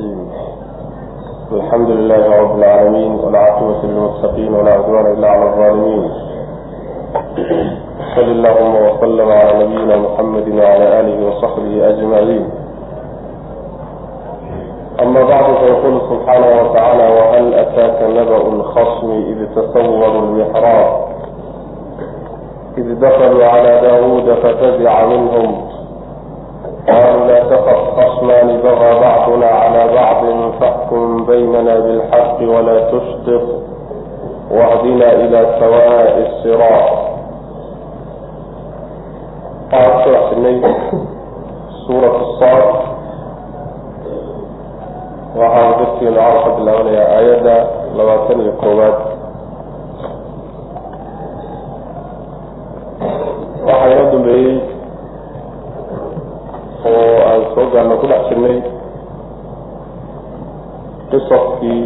الرحيم الحمد لله رب العالمين والعاقبة للمتقين ولا عدوان إلا على الظالمين صل اللهم وسلم على نبينا محمد وعلى آله وصحبه أجمعين أما بعد فيقول سبحانه وتعالى وهل أتاك نبأ الخصم إذ تصوروا المحراب إذ دخلوا على داود ففزع منهم قالوا لا تخف خصمان بغى بعضنا على بعض فاحكم بيننا بالحق ولا تشطط واهدنا إلى سواء الصراط قال شرح سني سورة الصاد وحاول بكي العرب الأولياء آيادا لواتن القوبات وحيرد بيه oo aan soo gaarna ku dhex jirnay qisafkii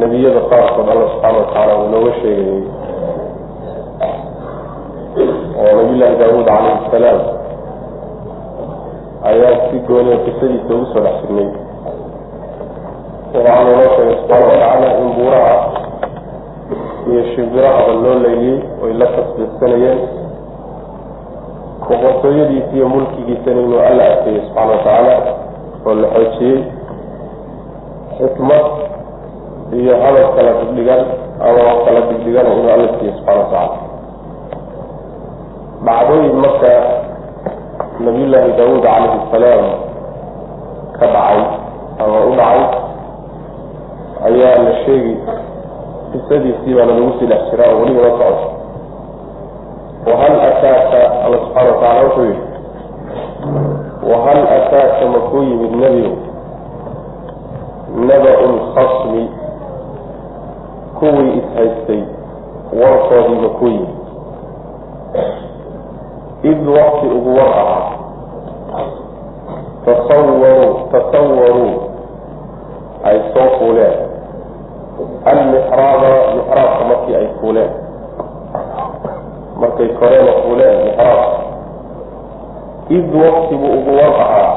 nebiyada qaarkood alla subxaana watacaala uu inooga sheegayay oo nabiyullaahi daawuud calayhi salaam ayaa si gooniya qisadiisa ugu soo dhex jirnay. Waxaa naloo sheegay subxaana watacaala in buuraha iyo shimbirahaba loo leeyey oy la tasbiixsanayeen boqortooyadiisa iyo mulkigiisana inuu alla adkeeyey subxaana watacaala oo la xoojiyey xikmad iyo hadal kala digdhigan ama wax kala digdhigana inuu alla siiyey subxana watacaala dhacdooyin marka nabiyullaahi daawuud calayhi salaam ka dhacay ama u dhacay ayaa la sheegi qisadiisii baana lagu sii dhex jiraa oo weliba la socdo wahal ataaka alla subxaana watacaala wuxuu yihi wahal ataaka makuu yimid nebigu? Naba-u lkhasmi kuwii ishaystay warkoodii makuu yimid. Id wakti ugu war ahaa tasawaruu tasawaruu ay soo fuuleen. Almixraaba mixraabka markii ay fuuleen markay koreena fuuleen mixraabka id waktigu ugu war ahaa.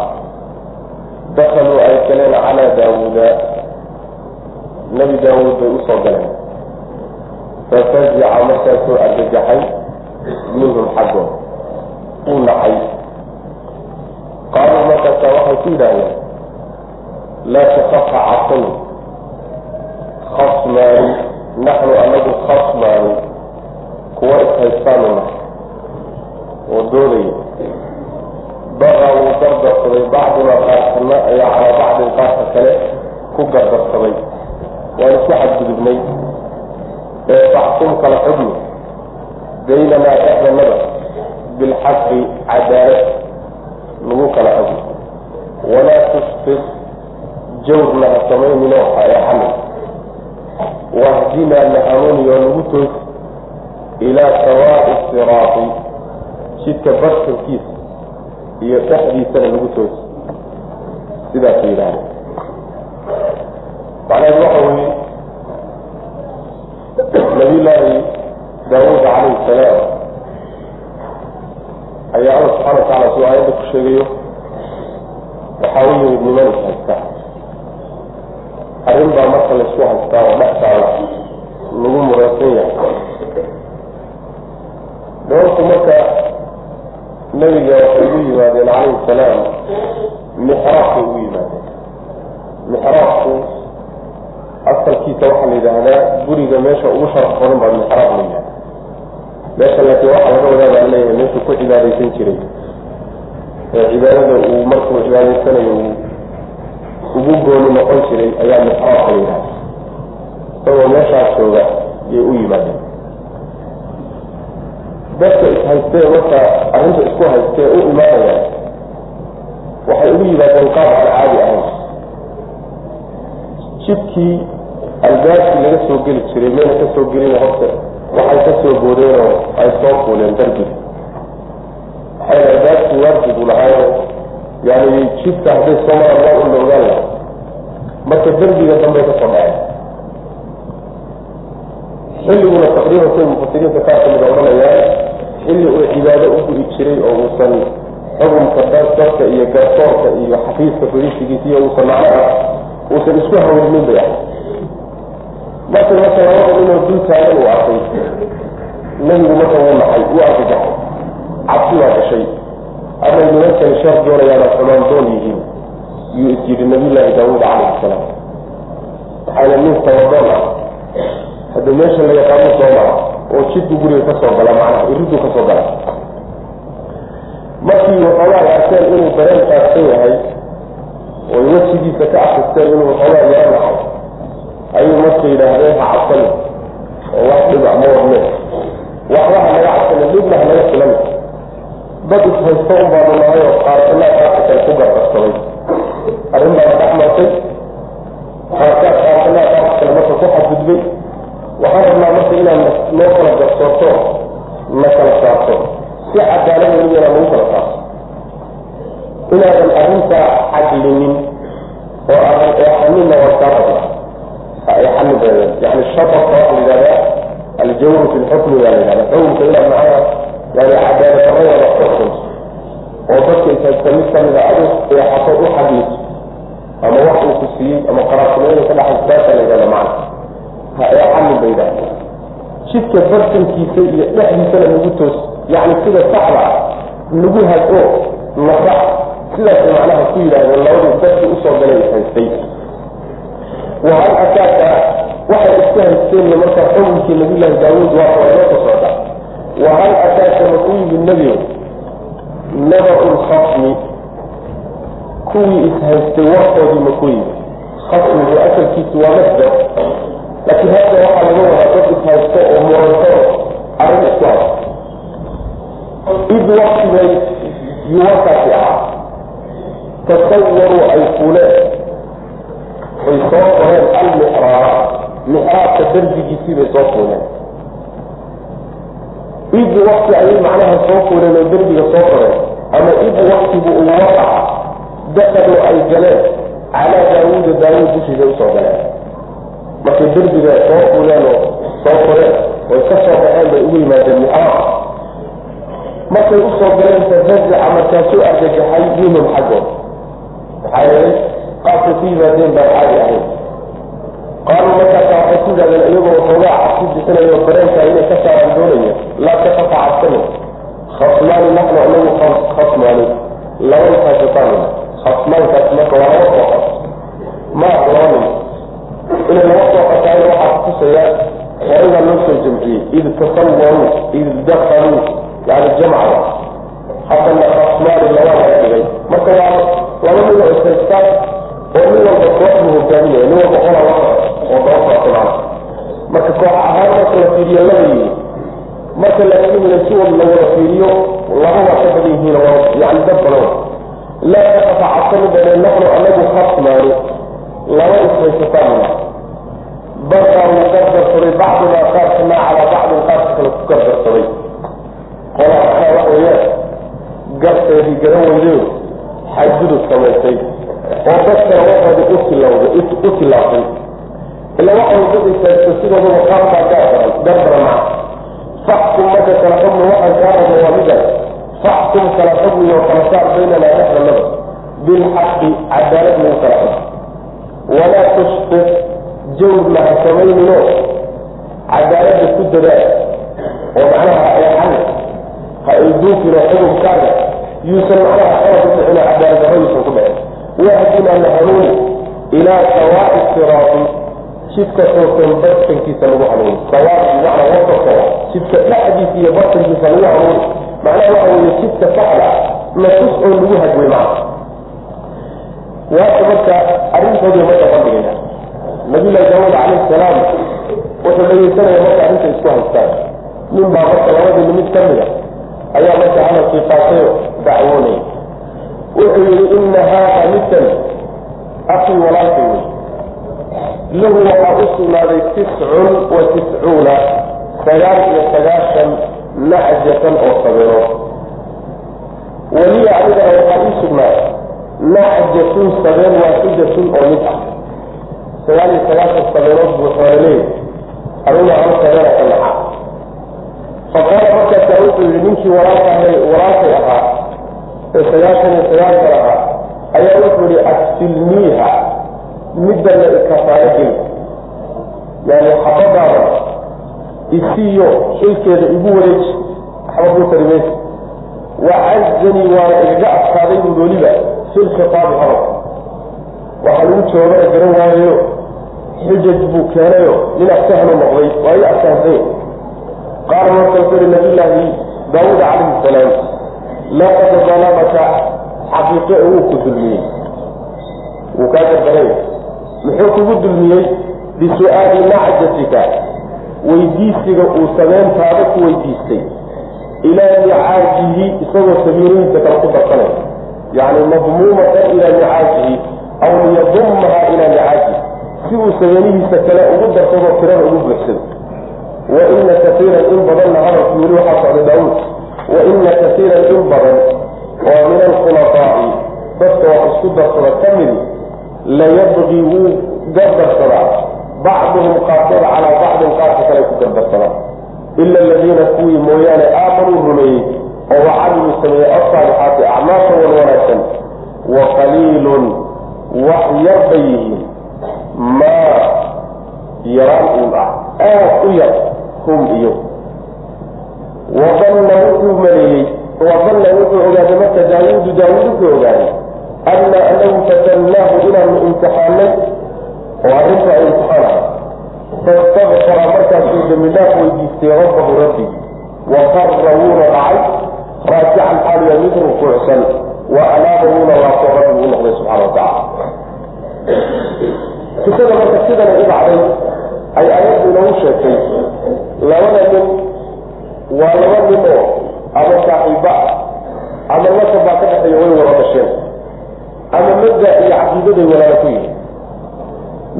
Dakaluu ay galeen calaa daawuuda. Nebi daawuud bay u soo galeen. Fafazica markaasuu argagaxay minhum xaggood uu nacay. Qaaluu markaasa waxay ku yidhaahdeen laa takafa cabsan khasmaani naxnu anagu khasmaani kuwa ishaystaanu nahay oo doodaya baqa wuu gardarsaday bacdunaa qaarkana ayaa calaa bacdin qaarka kale ku gardarsaday waan isku xadgudubnay. Ee faxkum kala xugmi baynanaa dhexdanada bilxaqi cadaalad lagu kala xugmi walaa tushfid jawrna ha samayninoo ha eexanin wahdinaa na hanuuniyo nagu toosi ilaa sawaa'i siraati jidka bartankiisa iyo dhexdiisana nagu toosi sidaasay yidhahdeen macnaheedu waxa weeye nabiyullaahi daawuud calayhi salaam ayaa alla subxana watacala suu aayadda ku sheegayo waxaa u yimid niman is haysta arrin baa marka laysku haystaa oo dhex taala lagu muraysan yahay doorku marka nebiga waxay ugu yimaadeen calayhi salaam mixraabkay ugu yimaadeen. Mixraabku asalkiisa waxaa la yidhaahdaa guriga meesha ugu sharaf badan baa mixraab la yidhahda meesha laakiin waxaa laga wadaa baa leeyahay meeshuu ku cibaadaysan jiray. Ee cibaadada uu markuu cibaadaysanayo uu ugu gooni noqon jiray ayaa mixraabka la yidhahda isagoo meeshaas jooga yay u yimaadeen dadka ishaystee marka arrinta isku haystee u imaanayaan waxay ugu yimaadeen qaab aan caadi ahayn jidkii albaabkii laga soo geli jiray mayna ka soo gelin horta waxay ka soo boodeen oo ay soo fuuleen darbiga waxayna albaabkii waajibu lahaayo yani jidka hadday soo maraan waa un la ogaan laha marka derbiga dambey ka soo dhaceen xilliguna taqriiban say mufasiriinta qaar ka mida odhanayaan xilli uu cibaado u gu'i jiray oo uusan xukunka dalka iyo garsoorka iyo xafiiska fariisigiisa iyo uusan macnaha uusan isku hawlinin bay ahay marka marka labada inuu dul taagan uu arkay nabigu marka wuu nacay wuu argagaxay cabsi baa gashay ama nimankan shar doonayaana xumaan doon yihiin yuu is yidhi nabiyullaahi daawuud calayhi salaam. Maxaana nin tabadoon ah hadda meesha la yaqaano soo mara oo jidku guriga ka soo gala macnaha iriduu ka soo gala. Markii waxoogaa arkeen inuu dareen qaadsan yahay oy wejigiisa ka akristeen inuu waxoogaa yaro nacay ayuu marka yidhaahdeen ha cabsani oo wax dhiba ma wadne waxba ha naga cabsani dhibna ha naga filan. Dad ishaysto un baanu nahay oo qaarsanaa qaarkakan ku gardarsaday arrin baana dhex martay. Qaarkaa qaarsanaa qaarka kale marka ku xadgudbay waxaan rabnaa marka inaan noo kala garsoorto na kala saarto. Si cadaalada iyana lagu kala saarto inaadan arrintaa xadlinin oo aadan eexaninna waa kaa rabna ha eexanin badan. Yani shatarka waxa la yidhahdaa aljawru fi lxukmi baa la yidhahda xukunka inaad macnaha yani cadaalad darrada ku xukunto oo dadka intaysta mid kamida adu eexato u xadliso ama wax uu ku siiyey ama qaraabtinimada ka dhaxaysa saasa la yidhahda macna ha eexanin ba yidhahda jidka bartankiisa iyo dhexdiisana nagu toos yani sida saxda ah nagu hago nasax sidaasay macnaha ku yidhaahdeen labadii dadkii u soo galay haystay. Wahal ataaka waxay iska haysteenna marka xukunkii nabiyullaahi daawuud waa xoolano ku socda. Wahal ataaka maku yimid nebigo naba-u lkhasmi kuwii ishaystay warkoodii maku yimid. Khasmigu asalkiisu waa masdar laakiin hadda waxaa laga wadaa dad ishaysto oo muranto arrin isku haysto id waktibay yuwarkaasi ahaa tasawaruu ay fuleen ay soo qoreen almixraaba mixraabka dardigiisii bay soo fuuleen id wakti ayay macnaha soo fuuleen oo derbiga soo qoreen ama id waktigu uu waqaca dakaluu ay galeen. Calaa daawuuda daawuud dushiisa u soo galeen markay derbiga soo fuuleen oo soo qoreen oy ka soo baxeen bay ugu yimaadeen mixraab markay u soo galeen fafazaca markaasuu argagaxay minhum xaggood maxaa yeelay qaabkay ku yimaadeen baan caadi ahayn qaaluu markaasa waxay ku yidhahdeen iyagoo waxoogaa cabsi bixinayo dareenkaa inay ka saaraan doonaya laa takafa cabsani khasmaani naxnu anagu khasmaani. Laba intaasataanina khasmaankaas marka waa laba qas maa laba nin inay laba soo qataayna waxaa kutusaya horaybaa loo soo jamciyey id tasawaruu id dakaluu yani jamca haddana khasmaani laba laga dhigay. Marka waa laba nin oo ishaystaan oo nin walba kooxbu hogaaminaya nin walba qola la oo daba socota macna marka koox ahaan marka la fiiriyo laba yihi marka laakiin la si wad la wada fiiriyo laba waa ka badan yihiin yani dad badan. Laa takafa cabsani bane naxnu anagu khasmaani laba ishaysataan barkaa uu gardarsaday bacdunaa qaarkana calaa bacdin qaarka kale ku gardarsaday qola akaa wax weeyaan garteedii garan weydeyo xadgudub samaysay oo dadkana waxooda u tilawda u tilaabtay ila waxay dad istaagto sidoodaba qaarbaa gaardaran gardaran maca faxkum marka kala xugmi waxaan kaa rabo waa midaas faxkum kala xugmi oo kala saar baynanaa dhexdanada bilxaqi cadaalad lagu kala xug walaa tushqit jawrna ha samaynino cadaaladda ku dadaal oo macnaha eexan ha ilduufino xugubkaaga yuusan macnaha xora ku dhicin cadaalad darro yuusan ku dhicin wahdina la hanuuni ilaa sawaa'i siraati jidka toosan bartankiisa lagu hanuuni sawaai bimacnaa wasafka jidka dhexdiisa iyo bartankiisa lagu hanuuni macnaha waxa weeye jidka saxda na tus oo lagu hagway macna waata marka arrintoodii marka bandhigaya nabiyullahi daawuud calayhi salaam wuxuu dhegeysanaya marka arrinta isku haystaan nin baa marka labadii mid ka mida ayaa marka hadalkii qaatayo dacwoonaya wuxuu yihi ina haada midkan akii walaalkay wey lahu waxaa u sugnaaday tiscun wa tiscuuna sagaal iyo sagaashan nacjatan oo sabeerood waliya anigana waxaa ii sugnaaday nacjatun sabeen waaxidatun oo mid ah sagaal iyo sagaashan sabeerood buu xoolaleey aduna hal sabeena ka naxa faqaala markaasaa wuxuu yihi ninkii walaalkahay walaalkay ahaa ee sagaashan iyo sagaalkan ahaa ayaa wuxuu yihi adfilniiha middana ikafaalo geli yani xabadaada isiiyo xilkeeda igu wareeji waxba kuu tari maysa wacazanii waana igaga adkaaday buu weliba fi lkhitaabi hadalka waxaa lagu joogana garan waayayo xujaj buu keenayo nin aftahnu noqday waa i aftahamsanya qaala markaasuu i nabiyllaahi daawuud calayhi salaam laqad dalamaka xaqiiqe wuu ku dulmiyey. Wuu kaa gardaray muxuu kugu dulmiyey? Bisu'aali macjatika weydiisiga uu sameyntaada ku weydiistay. Ilaa micaajihi isagoo sabiilihiisa kale ku darsanay yani madmuumatan ilaa micaajihi aw liyadummaha ilaa micaajihi si uu sabeenihiisa kale ugu darsado tirada ugu buuxsado wa ina kaiiran in badanna hadalkii weli waxaa socday daawuud wa ina kaiiran in badan oo min alkhulafaa'i dadka wax isku darsada ka midi layabqii wuu gardarsadaa bacduhum qaarkood calaa bacdin qaarka kale ku gardarsadaan ila aladiina kuwii mooyaane aamanuu rumeeyey oo wacamiluu sameeyey asaalixaati acmaasha wan wanaagsan. Wa qaliilun wax yar bay yihiin. Maa yaraan uun ah. Aad u yar hum iyo. Wadanna wuxuu maleeyey wadanna wuxuu ogaaday marka daawuudu daawuud wuxuu ogaaday anna anagu fatannaahu inaanu imtixaanay. Oo arrinta ay imtixaan ahay fastakfara markaasuu dembi dhaaf weydiistay rabbahu rabbigii wa qarra wuuna dhacay raajican xaaliya mid rukuucsan wa anaaba wuuna laabto rabbi u noqday subxana wa tacala kisada marka sidana u dhacday ay ayaddu inoogu sheegtay. Labada nin waa laba nin oo ama saaxiiba ah ama nasab baa ka dhexeeya way wada dhasheen ama mabda iyo caqiidaday walaala ku yihiin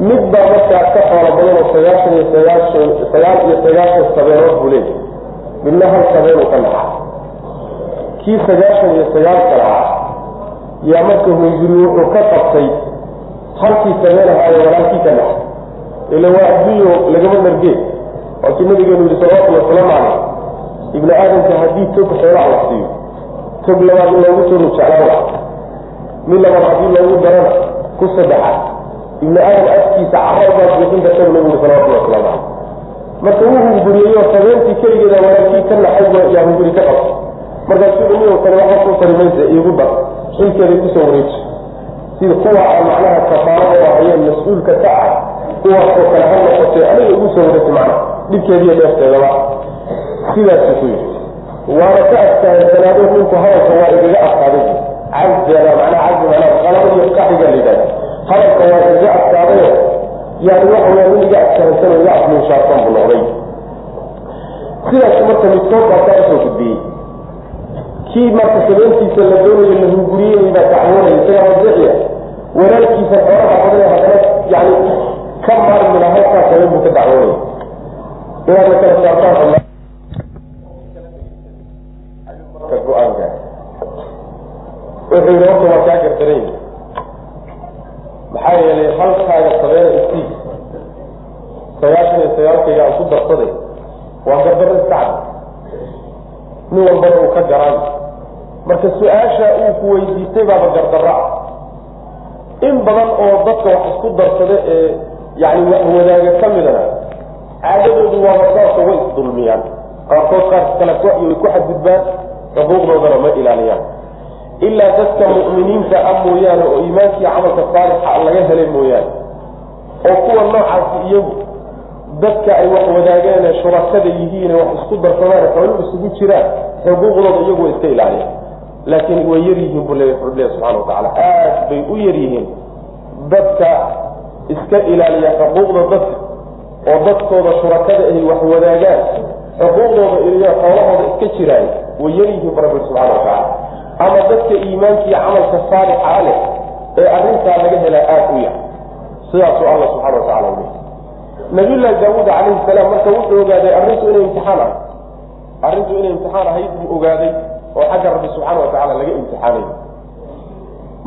mid baa markaa ka xoolo badan oo sagaashan iyo sagaashan sagaal iyo sagaashan sabeenood buu leeyahy midna hal sabeenuu ka naxaa kii sagaashan iyo sagaalka lahaa yaa marka hunguri wuxuu ka qabtay halkii sabeenaha ee walaalkii ka naxa ila waa adduunyo lagama nargeen waakii nabigeenu yihi salawatullhi wasalaamu caleyh ibni aadamka haddii tog xoolaa la siiyo tog labaad in loogu toru jeclaan laha mid labaad haddii loogu darana ku saddexaad ibni aadam afkiisa carar baa buuxin karta nabigu ui salawatullahi wasalaamu caleyh. Marka wuu hunguriyeyo sabeentii keligeeda walaalkii ka naxay yaa hunguri ka qabtay markaasuu inigo kale waxba kuu tari maysa iigu dar xilkeeday ku soo wareeji. Sida kuwa aan macnaha kafaalada ahayeen mas'uulka ka ah kuwaasoo kale ha noqotay aniga igu soo wareegtay macnaha dhibkeediiyo dheefteedaba sidaasu ku yidhi. Waana ka adkaansanaado ninku hadalka waa igaga adkaaday cazana macnaha cazi macnaha qalaba iyo qaxiga la yidhahda hadalka waa igaga adkaadayo yani waxa weya nin iga adkaansan oo iga afminshaarsan buu noqday. Sidaas marka midkood baa kaa u soo gudbiyey kii marka sabeentiisa la doonayo la hunguriyey baa dacwoonaya isagaa rajiciya walaalkiisa xoolaha badan haddana yani ka maarmila halkaa sabeen buu ka dacwoonaya inaad la kala saartaan marka go'aanka wuxuu yidhi horta waa kaa gardaran maxaa yeelay halkaaga sabeena isii sagaashan iyo sagaalkayga aan ku darsaday. Waa gardaro iskacad nin walbana uu ka garaan marka su'aasha uu ku weydiistay baaba gardaro ah in badan oo dadka wax isku darsada ee yani wadaaga ka midana caadadoodu waaba saasa way isdulmiyaan qaarkood qaarka kale way ku xadgudbaan xuquuqdoodana ma ilaaliyaan. Ilaa dadka mu'miniinta ah mooyaane oo iimaankiiyo camalka saalixa laga helay mooyaane. Oo kuwa noocaasi iyagu dadka ay wax wadaageene shurakada yihiine wax isku darsadaan xoolo isugu jiraan xuquuqdooda iyagu way iska ilaaliyaan laakiin way yar yihiin buu leeya leeya subxana watacaala aad bay u yar yihiin dadka iska ilaaliya xuquuqda dadka oo dadkooda shurakada ahy wax wadaagaan xuquuqdooda iyo xoolahooda iska jiraan way yar yihiin bu rabbi subxana watacaala ama dadka iimaankiiyo camalka saalixaa leh ee arrintaa laga helaa aada u yar. Sidaasuu alla subxana watacala u nabiyullaahi daawuud calayhi salaam marka wuxuu ogaaday arrintu inay imtixaan ahayd. Arrintu inay imtixaan ahayd buu ogaaday oo xagga rabbi subxaana watacaala laga imtixaanayo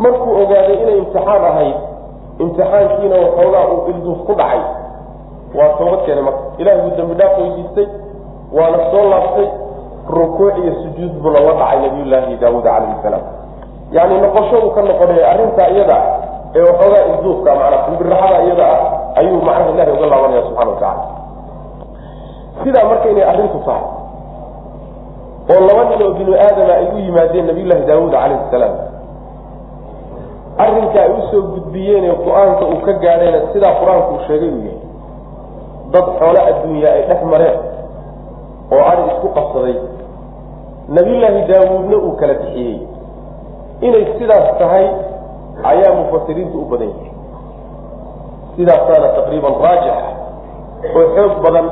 markuu ogaaday inay imtixaan ahayd imtixaankiina waxoogaa uu ilduuf ku dhacay. Waa toobad keenay marka. Ilahay buu dambi dhaaf weydiistay waana soo laabtay rukuuc iyo sujuud buu lala dhacay nabiyullaahi daawuud calayhi salaam. Yani noqosho uu ka noqonaya arrintaa iyada ee waxoogaa isduufka macnaa kulbiraxada iyada ah ayuu macnaha ilahay uga laabanaya subxana watacala sidaa marka inay arrintu tahay oo laba nin oo binu aadama ay u yimaadeen nabiyullaahi daawuud calayhi salaam. Arrinka ay u soo gudbiyeen ee qur'aanka uu ka gaadhayna sidaa qur'aanku uu sheegay uu yahay dad xoolo adduunya ay dhex mareen oo ari isku qabsaday. Nabiyullaahi daawuudna uu kala bixiyey. Inay sidaas tahay ayaa mufasiriintu u badan yahay sidaasaana taqriiban raajix oo xoog badan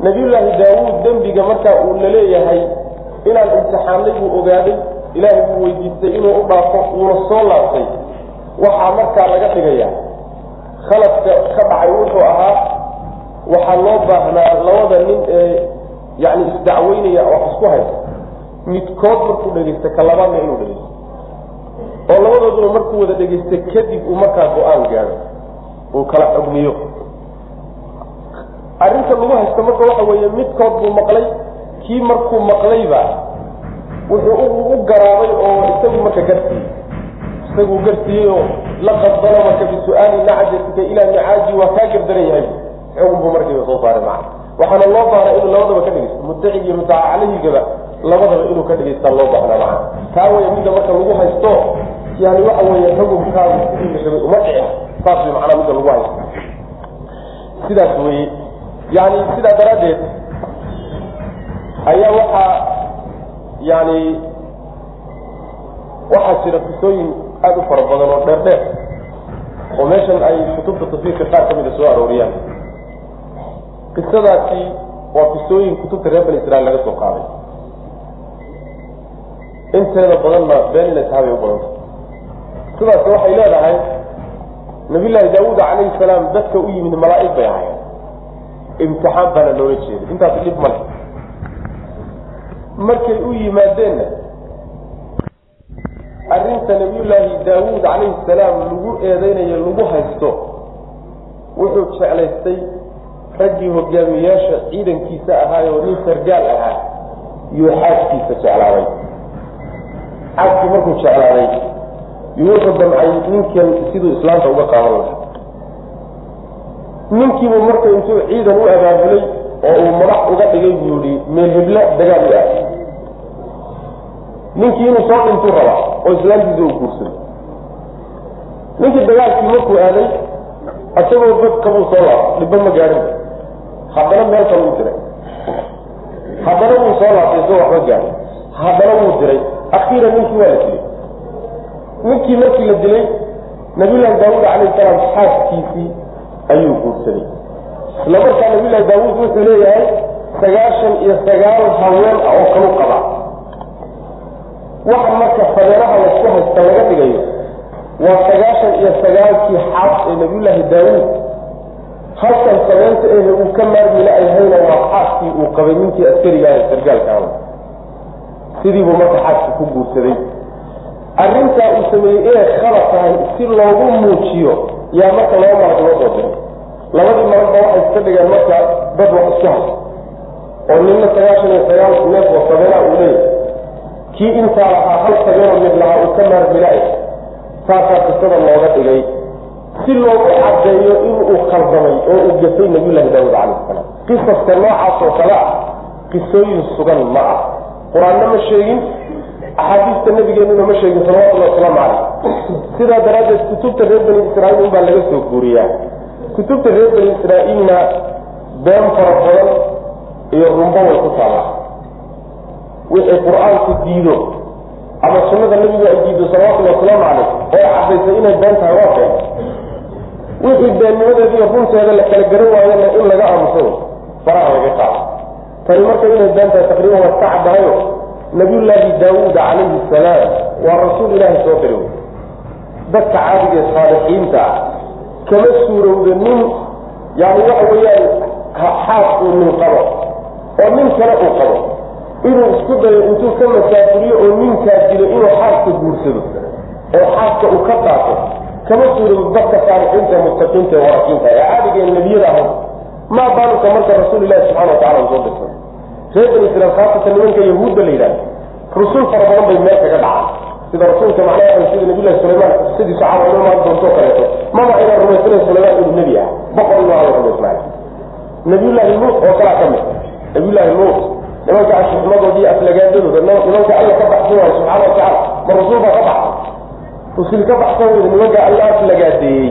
nabiyullaahi daawuud dembiga markaa uu la leeyahay inaan imtixaanay buu ogaaday ilaahay buu weydiistay inuu u dhaafo uuna soo laabtay. Waxaa markaa laga dhigaya khaladka ka dhacay wuxuu ahaa waxaa loo baahnaa labada nin ee yani isdacweynaya wax isku haysa midkood markuu dhegaysta ka labaadna inuu dhegaysto. Oo labadooduna markuu wada dhegaysta kadib uu markaa go'aan gaado uu kala xogmiyo arrinta lagu haysto marka waxa weeye midkood buu maqlay kii markuu maqlayba wuxuu u garaabay oo isagu marka garsiiyey isaguu garsiiyey oo laqad dalamaka bisu-aali nacjatika ilaa micaaji waa kaa gardaran yahay. Xugun buu markiiba soo saaray maca waxaana loo baahnaa inuu labadaba ka dhegeysto mudacig iyo mutaca calehigaba labadaba inuu ka dhegeystaa loo baahnaa maca taa weya midda marka lagu haysto yani waxa weeye xukunkaadu sidii la uma dhici. Saas way macnaa midda lagu haysto sidaas weye yani sidaa daraaddeed ayaa waxaa yani waxaa jira qisooyin aada u fara badan oo dheer dheer oo meeshan ay kutubta tafsiirka qaar ka mida soo arooriyaan. Qisadaasi waa qisooyin kutubta reer bani israiil laga soo qaaday. Inteeda badanna been inay tahay bay u badanta sidaasi waxay leedahay nabiyllaahi daawuud calayhi salaam dadka u yimid malaa'ig bay ahayen imtixaan baana loola jeeday intaas dhib male markay u yimaadeenna arrinta nabiyullaahi daawuud calayhi salaam lagu eedeynayo lagu haysto wuxuu jeclaystay raggii hogaamiyaasha ciidankiisa ahaayoo nin sargaal ahaa yuu xaaskiisa jeclaaday. Xaaskii markuu jeclaaday yuu wuxuu damcay ninkan siduu islaamta uga qaadan lahaa ninkiibuu marka intuu ciidan u abaabulay oo uu madax uga dhigay buu yihi meel hebla dagaal u aad ninkii inuu soo dhintuu rabaa oo islaamtiisa uu guursaday. Ninkii dagaalkii markuu aaday asagoo badkabuu soo laabtay dhibba ma gaadhin. Haddana meel kale uu diray haddana wuu soo laabtay isagoo waxba gaadhin. Haddana wuu diray akhiiran ninkii waa la dilay. Ninkii markii la dilay nabiyullaahi daawuud calayhi salaam xaaskiisii ayuu guursaday isla markaa nabiyullaahi daawuud wuxuu leeyahay sagaashan iyo sagaal haween ah oo kalu qaba. Waxa marka fadeeraha la isku haysta laga dhigayo waa sagaashan iyo sagaalkii xaas ee nabiyullaahi daawuud. Halkan sabeynta ehe uu ka maarmila ayhayna waa xaaskii uu qabay ninkii askariga ee sargaalkaana sidiibuu marka xaaska ku guursaday. Arrintaa uu sameeyey inay khalad tahay si loogu muujiyo yaa marka laba marag loo soo diray labadii maragba waxay iska dhigeen marka dad wax isku haysta oo ninna sagaashan iyo sagaal neef oo sabeena uu leeyahay. Kii intaa lahaa hal sabeenoo mid lahaa uu ka maarmila-ay saasaa qisada looga dhigay. Si loogu caddeeyo inuu khaldamay oo uu gafay nabiyullaahi daawuud calayhi salaam. Qisaska noocaas oo kale ah qisooyin sugan ma ah. Qur'aanna ma sheegin axaadiista nabigeenuna ma sheegin salawatullahi wasalaamu calayh. Sidaa daraaddeed kutubta reer bani israaiil unbaa laga soo guuriyaa. Kutubta reer bani israaiilna been fara badan iyo rumbo way ku taallaa. Wixii qur'aanku diido ama sunnada nabigu ay diido salawatullahi wasalaamu calayh oo caddaysay inay been tahay waa been. Wixii beennimadeeda iyo runteeda la kala garan waayana in laga aamuso faraha laga qaado. Tani marka inay been tahay taqriiban waa iska nabiyullaahi daawuud calayhi salaam waa rasuul ilaahay soo diray. Dadka caadiga ee saalixiinta ah kama suurowda nin yani waxa weeyaan xaas uu nin qabo oo nin kale uu qabo. Inuu isku dayo intuu ka masaafuriyo oo ninkaa dilo inuu xaaska guursado oo xaaska uu ka qaato kama suurowda dadka saalixiinta muttaqiinta ee warakiinta ee caadiga ee nebiyada ahayd. Maa baaluka marka rasuul ilahi subxana wa tacala soo dirsan bani israiil khaasatan nimanka yahuudda la yidhahda rusul fara badan bay meel kaga dhacaan. Sida rasuulka macnaha sida nabilahi sulaymaan saxaaba inuu imaan doonto kaleeto maba ayna rumaysanayn sulaymaan inuu nebi ah boqor inuu ala rumaysnaay nabiyullaahi luut oo kalaa ka mid nabiyullaahi luut nimanka ashuxmadoodii aflagaadadooda nimanka alla ka baxsan waayo subxaana watacaala ma rasuul baa ka baxsan? Rusul ka baxsan weyda nimanka alla aflagaadeeyey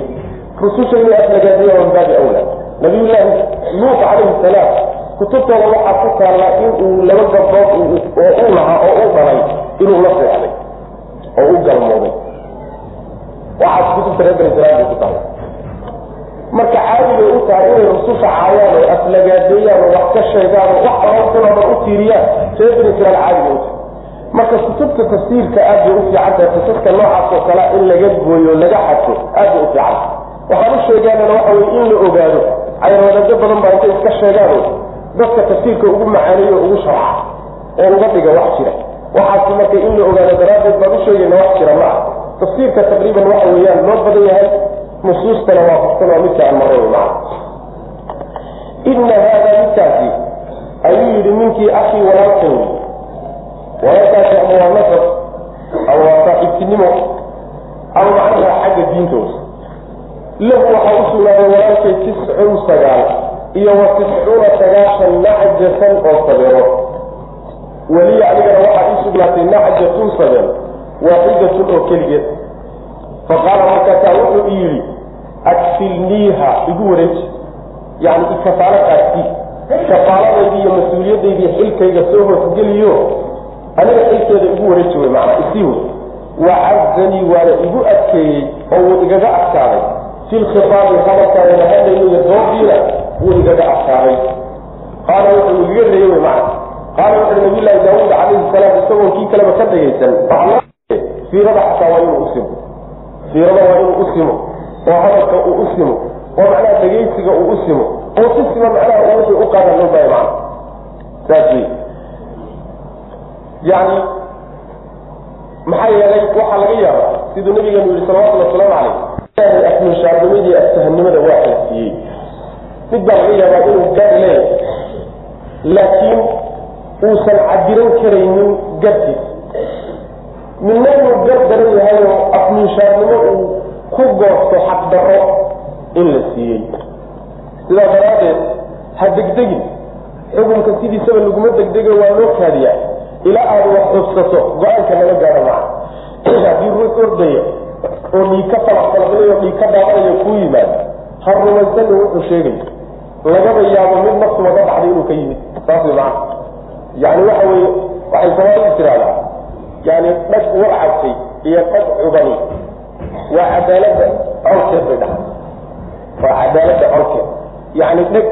rususha inay aflagaadeeya waa baabi awla nabiyullaahi luut calayhi salaam kutubtooda waxaa ku taalla in uu laba gabdood oo u lahaa oo u dhalay inuu la seexday oo u galmooday. Waxaas kutubta reer bani israiil ku taalla marka caadi u tahay inay rususha caayaan oo aflagaadeeyaan oo wax ka sheegaan oo wax orankunooda u tiiriyaan reer bani israiil caadi u tahay. Marka kutubta tafsiirka aad bay u fiican tahay kutubta noocaas oo kale in laga gooyo laga xadfo aad bay u fiican waxaan u sheegaanana waxa weye in la ogaado cayrwadado badan baa intay iska sheegaan dadka tafsiirka ugu macaaneeyo ugu sharca oo uga dhiga wax jira. Waxaas marka in la ogaado daraaddeed baan u sheegayna wax jira ma ah tafsiirka taqriiban waxa weeyaan loo badan yahay nusuustana waafaqsan waa midka aan maray maa ina haadaa midkaasi ayuu yidhi ninkii akii walaalkan walaalkaasi ama waa nasab ama waa saaxiibtinimo ama macnaha xagga diintooda lahu waxaa u sugnaaday walaalkay tiscun sagaal iyo wa tiscuuna sagaashan nacjatan oo sabeero weliya anigana waxaa ii sugnaatay nacjatun sabeen waaxidatun oo keligeed faqaala markaasaa wuxuu i yidhi adfilniiha igu wareeji. Yani ikafaalo qaadkii kafaaladaydii iyo mas'uuliyadaydii xilkayga soo hoosgeliyo aniga xilkeeda igu wareeji wey macnaa isii wey wacazanii waana igu adkeeyey oo wuu igaga adkaaday. Fi lkhitaabi hadalkaana lahadlayno iyo doodiina wuu igaga qaala wuxuu igaga reeyey wey macna qaala wuxuui nabiyllaahi daawuud calayhi salaam isagoo kii kaleba ka dhagaysan fiirada xataa waa inuu usimo fiirada waa inuu usimo oo hadalka uu u simo oo macnaha dhegaysiga uu u simo oo si sima macnaha wixii u loo baahay macna saas wey yani maxaa yeelay waxaa laga yaaba siduu nabigeenu yihi salawatullhi wasalaamu calayh ilaahay afminshaarnimadii aftahanimada waa xilsiiyey mid baa laga yaabaa inuu gar leeyahay laakiin uusan cadiran karaynin garkiis midna inuu gar daran yahayoo afminshaarnimo uu ku goosto xaqdarro in la siiyey. Sidaa daraaddeed ha degdegin. Xukunka sidiisaba laguma degdego waa loo kaadiyaa. Ilaa aad wax xubsato go'aanka nala gaaro maca. Haddii ruux ordaya oo dhiig ka falaqfalaqnayo dhiig ka dhaaqanayo kuu yimaado ha rumaysana wuxuu sheegayo lagaba yaabo mid naftuba ka baxday inuu ka yimid. Saas way macana yani waxa weye waxay soomaalidu tiraahdaa yani dhag war cabtay iyo dhag cubani waa cadaalada colkeed bay dhahay. Waa cadaalada colkeed. Yani dheg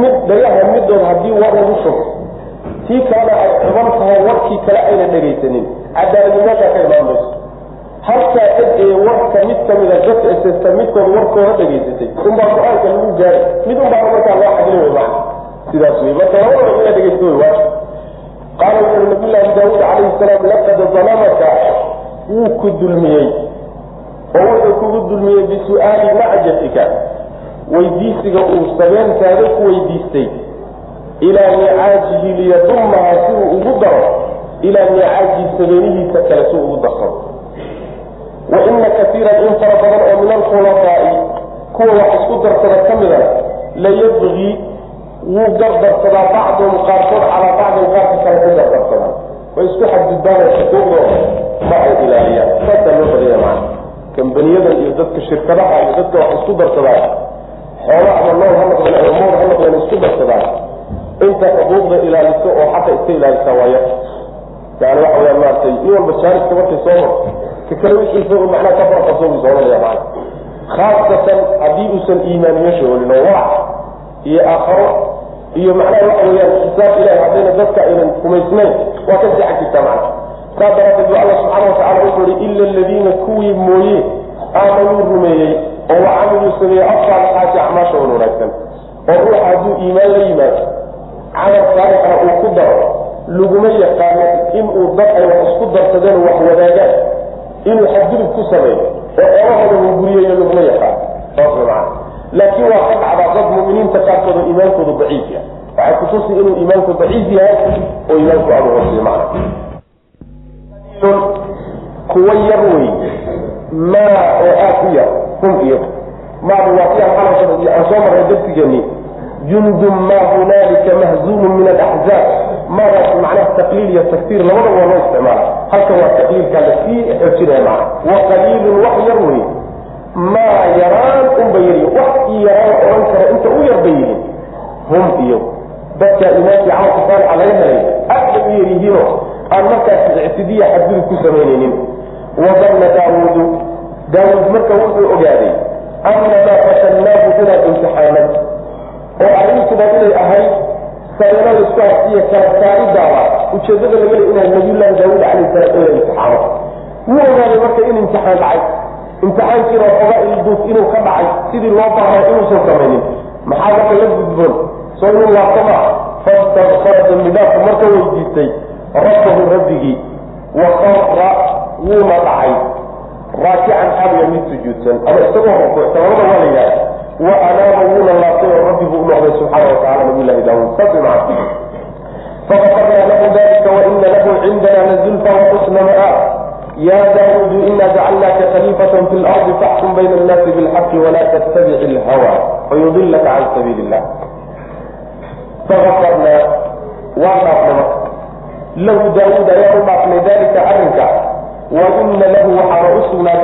mid dhagaha midood haddii war lagu shugo tii kalena ay cuban tahay warkii kale ayna dhegaysanin cadaaladni meeshaa ka imaan halkaa dheg ee warka mid kamida dadka esesta midkood warkooda dhegaysatay. Unbaa go'aanka lagu gaaray mid unbaana markaa loo wey macna sidaas wey marka labadaba inaa dhegaysto wey waajib. Qaala wuxuui nabiyllaahi daawuud calayhi salaam laqad dalamaka wuu ku dulmiyey. Oo wuxuu kugu dulmiyey bisu'aali macjatika weydiisiga uu sabeentaada ku weydiistay. Ilaa nicaajihi liyadummaha si uu ugu daro. Ilaa nicaajihi sabeenihiisa kale si uu ugu darsado wa ina kaiiran in fara badan oo min alkhulafaa'i kuwa wax isku darsada ka midana layabgii wuu gardarsadaa bacduhum qaarkood calaa bacdin qaarka kale ku gardarsadaa way isku xadgudbaana xuquuqdooda ma ay ilaaliyaan saasaa loo badaya macana kambaniyadan iyo dadka shirkadaha iyo dadka wax isku darsadaa xoolo ama nool ha noqdeen ama mood ha noqdeen isku darsadaa inta xuquuqda ilaaliso oo xaqa iska ilaalisa waaya yani waxa weyaan maaragtay nin walba jaariska markay soo marto ka kale wixiisa u macnaha ka farqaso buu soonaya macana khaasatan haddii uusan iimaan meesha olin oo warac iyo aakharo iyo macnaha waxa weeyaan xisaab ilahi haddayna dadka aynan kumaysnayn waa ka seexan jirtaa macna saas daraaddeed bu alla subxaana watacala wuxuu ihi ila aladiina kuwii mooye aamanuu rumeeyey oo wacamiluu sameeyey asaalixaati acmaasha wan wanaagsan. Oo ruuxa hadduu iimaan la yimaado camal saalixna uu ku daro laguma yaqaano inuu dad ay wax isku darsadeen wax wadaagaan inuu xadgudub ku sameeyo oo eebahooda uu guriyeeyo laguma yaqaano saas way macana laakiin waa ka dhacdaa dad muminiinta qaarkooda iimaankoodu daciif yahay. Waxay kutusi inuu iimaanku daciif yahay oo iimaanku aanu hooseyo macna kuwa yar wey maa oo aad u yar hum iyo maadu waa si aan soo marray darsigeeni jundun maa hunaalika mahzuumun min alaxzaab maadaas macnaha taqliil iyo taktiir labadaba waa loo isticmaala halkan waa taqliilkaa la sii xoojinaya macna wa qaliilun wax yar wey maa yaraan unba yari. Wax ii yaraan odhan kara inta u yar bay yihiin hum iyo dadka imaamkii camalka saalixa laga helay aad bay u yar yihiino aan markaas ictidiya xadgudub ku samaynaynin wadanna daawuudu daawuud. Marka wuxuu ogaaday annamaa fatannaahu inaan imtixaanad oo arrintuba inay ahayd sareero la isku hasiiya kala saaridaaba ujeedada laga le inaa nabiyullaahi daawuud calayh salaam la imtixaano wuu ogaaday marka in imtixaan dhacay. Imtixaankiina waxoogaa ilduuf inuu ka dhacay sidii loo baahnay inuusan samaynin. Maxaa marka la gudboon? Soo inuu laabto maa fastakfara dambidhaafku marka weydiistay rabbahu rabbigii wakara wuuna dhacay. Raakican xaaliya mid sujuudsan. Ama isagoo rukuucsan labada waa la yidhahda wa anaaba wuuna laabtay oo rabbigu u noqday subxaana watacala nabiy llahi daawuud saas maca faqafarnaa lahu dalika waina lahu cindana lazulfa waxusna ma'aab ya daawuudu ina jacalnaaka khaliifatan fi lardi faxkum bayna annaasi bilxaqi wala tattabic ilhawa fayudilaka can sabiili illah faafarnaa waan dhaafnay marka lahu daawuud ayaan u dhaafnay dalika arrinka wa ina lahu waxaana u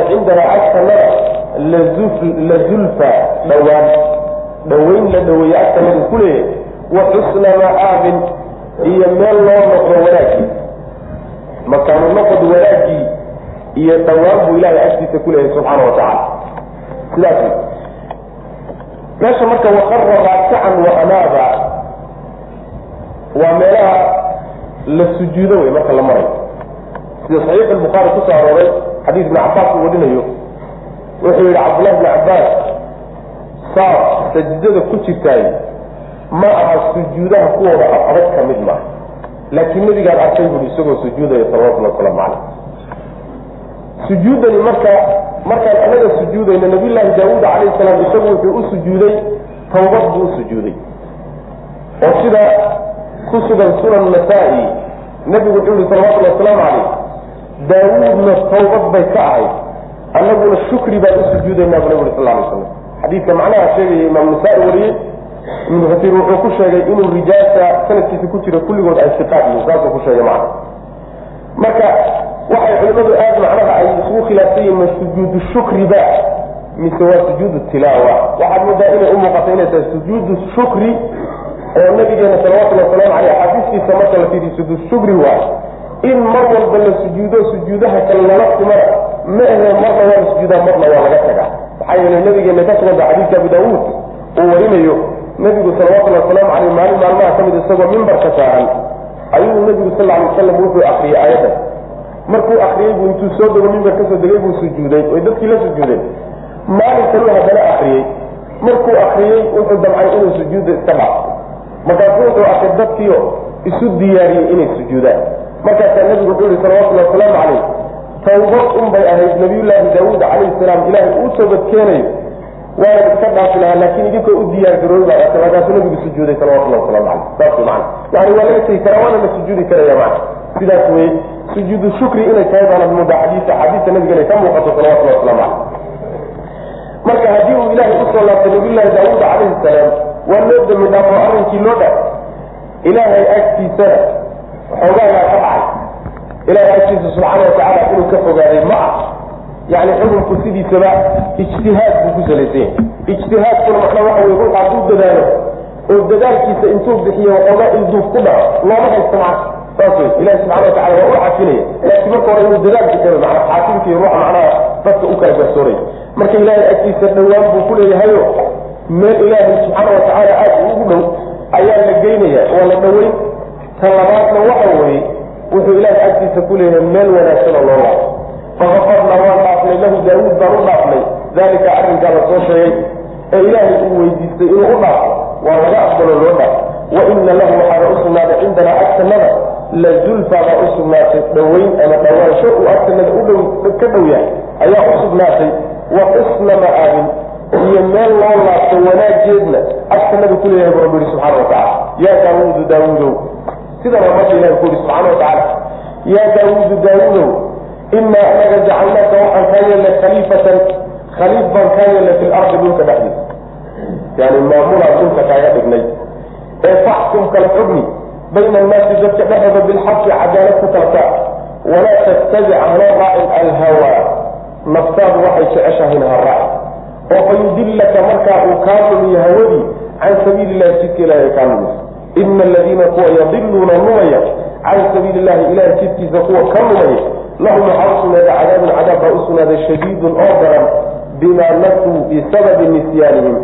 cindana agtanada lazulfa dhawaan. Dhawayn la dhaweeye agtanadu ku leeyahay wa xusna ma'aabin iyo meel loo noqdo wanaagii makaanu noqod wanaagii iyo dhawaan buu ilahay agtiisa ku leeyahay subxaana wa tacaala. Sidaas meesha marka waqara raakican wa anaaba waa meelaha la sujuudo wey marka la marayo sida saxiix albukhaari ku soo arooray xadiis ibn cabaas uu warinayo wuxuu yihi cabdullahi bn cabaas saar sajidada ku jirtaay ma aha sujuudaha kuwooda adag ka mid maaha. Laakiin nabigaan arkay bui isagoo sujuudaya salawatulli wasalaamu caleyh sujuudani marka markaan anaga sujuudayno nabiyllaahi daawuud calayhi salaam isagu wuxuu u sujuuday tawbad buu u sujuuday. Oo sida ku sugan sunan nasaa-i nabigu wuxuu yihi salawatullhi wasalaamu caleyh daawuudna tawbad bay ka ahayd annaguna shukri baan u sujuudaynaa bu nabig sal alay slam xadiidka macnaha sheegaya imaam nasaa-i wariyey. Ibnu kasiir wuxuu ku sheegay inuu rijaasha sanadkiisa ku jira kulligood ay siqaad yihiin saasuu ku sheegay macna marka waxay culimadu aad macnaha ay isugu khilaafsan yihiin ma sujuudu shukriba mise waa sujuudu tilaawa. Waxaad moodaa inay u muuqato inay tahay sujuudu shukri oo nabigeena salawatullhi wasalaamu caleyh axaadiistiisa marka la fiiriyo sujuud shukri waay in mar walba la sujuudo sujuudaha kale lala kumana ma ahe marna waa la sujuudaa marna waa laga tagaa maxaa yeele nabigeena ka suganta xadiidka abu daawuud uu warinayo. Nabigu salawatullhi wasalaamu caleyh maalin maalmaha ka mid isagoo mimbarka saaran. Ayuu nabigu sal alay wasalam wuxuu akriyey aayaddan markuu akriyey buu intuu soo dego mimbar ka soo degay buu sujuuday oy dadkii la sujuudeen. Maalin kaluu haddana akriyey markuu akriyey wuxuu damcay inuu sujuudda iska dhaafo markaasu wuxuu arkay dadkiio isu diyaariyey inay sujuudaan. Markaasaa nabigu wuxuu yihi salawatullhi wasalaamu caleyh tawbad un bay ahayd nabiyullaahi daawuud calayhi salaam ilaahay uu toobad keenayo waana iska dhaafi lahaa laakiin idinkoo u diyaar garoobi baa arkay markaasuu nabigu sujuuday salawatullahi wasalaamu caleyh saas macana yani waa laga tegi karaa waana la sujuudi karaya macna. Sidaas weye sujuudu shukri inay tahay baanad moodaa xadiisa axaadiista nabiga inay ka muuqato salawatullahi waslamu caleyh marka haddii uu ilaahay u soo laabtay nabiyullaahi daawuud calayhi salaam waa loo dami dhaafo arrinkii loo dhaaf ilaahay agtiisana xoogaanaa ka dhacay ilaahay agtiisa subxaana watacaala inuu ka fogaaday ma ah. Yani xukunku sidiisaba ijtihaad buu ku salaysan yahay ijtihaadkuna macnaa waxa wey ruux hadduu dadaalo oo dadaalkiisa intuu bixiyo waxoogaa ilduuf ku dhaco looma haysto macna saas wey ilahi subxana watacala waa u xafinaya laakiin marka hore inuu dadaal bixiyo macna xaakimka iyo ruuxa macnaha dadka u kala garsooraya marka ilaahay agtiisa dhowaan buu ku leeyahayo meel ilaahay subxaana watacaala aad ugu dhow ayaa la geynaya waa la dhoweyn. Ta labaadna waxa weeye wuxuu ilaahay agtiisa ku leeyahay meel wanaagsanoo loo laabo fakafarnaa waan dhaafnay lahu daawuud baan u dhaafnay. Daalika arrinkaa la soo sheegay ee ilaahay uu weydiistay inuu u dhaafo. Waa laga aqbalo loo dhaafo. Wa ina lahu waxaana u sugnaaday cindanaa agtanada. La zulfa baa u sugnaatay dhoweyn ama dhawaansho uu agtanada ka dhow yahay ayaa u sugnaatay. Wa xusna ma'aabin iyo meel loo laabto wanaageedna agtanada ku leeyahay bu rabbi yihi subxana watacala yaa daawuudu daawuudow sidana marka ilahi ku yihi subxaana watacaala yaa daawuudu daawuudow inaa anaga jacalnaaka waxaan kaa yeelnay khaliifatan khaliif baan kaa yeelnay fi lardi dhulka dhexdiisa yani maamulaan dhulka kaaga dhignay. Ee faxkum kala xugmi bayna annaasi dadka dhexdooda bilxaqi cadaalad ku kala kaa walaa tattabic hana raacin alhawa naftaadu waxay jeceshahayna ha raaci oo fayudillaka markaa uu kaa lumiyo hawadii can sabiili illahi jidka ilahi kaa lumiso ina aladiina kuwa yadiluuna lumaya can sabiili illahi ilahi jidkiisa kuwa ka lumaya lahum waxaa usugnaaday cadaabun cadaab baa usugnaaday shadiidun oo daran bimaa nasuu bisababi nisyaanihim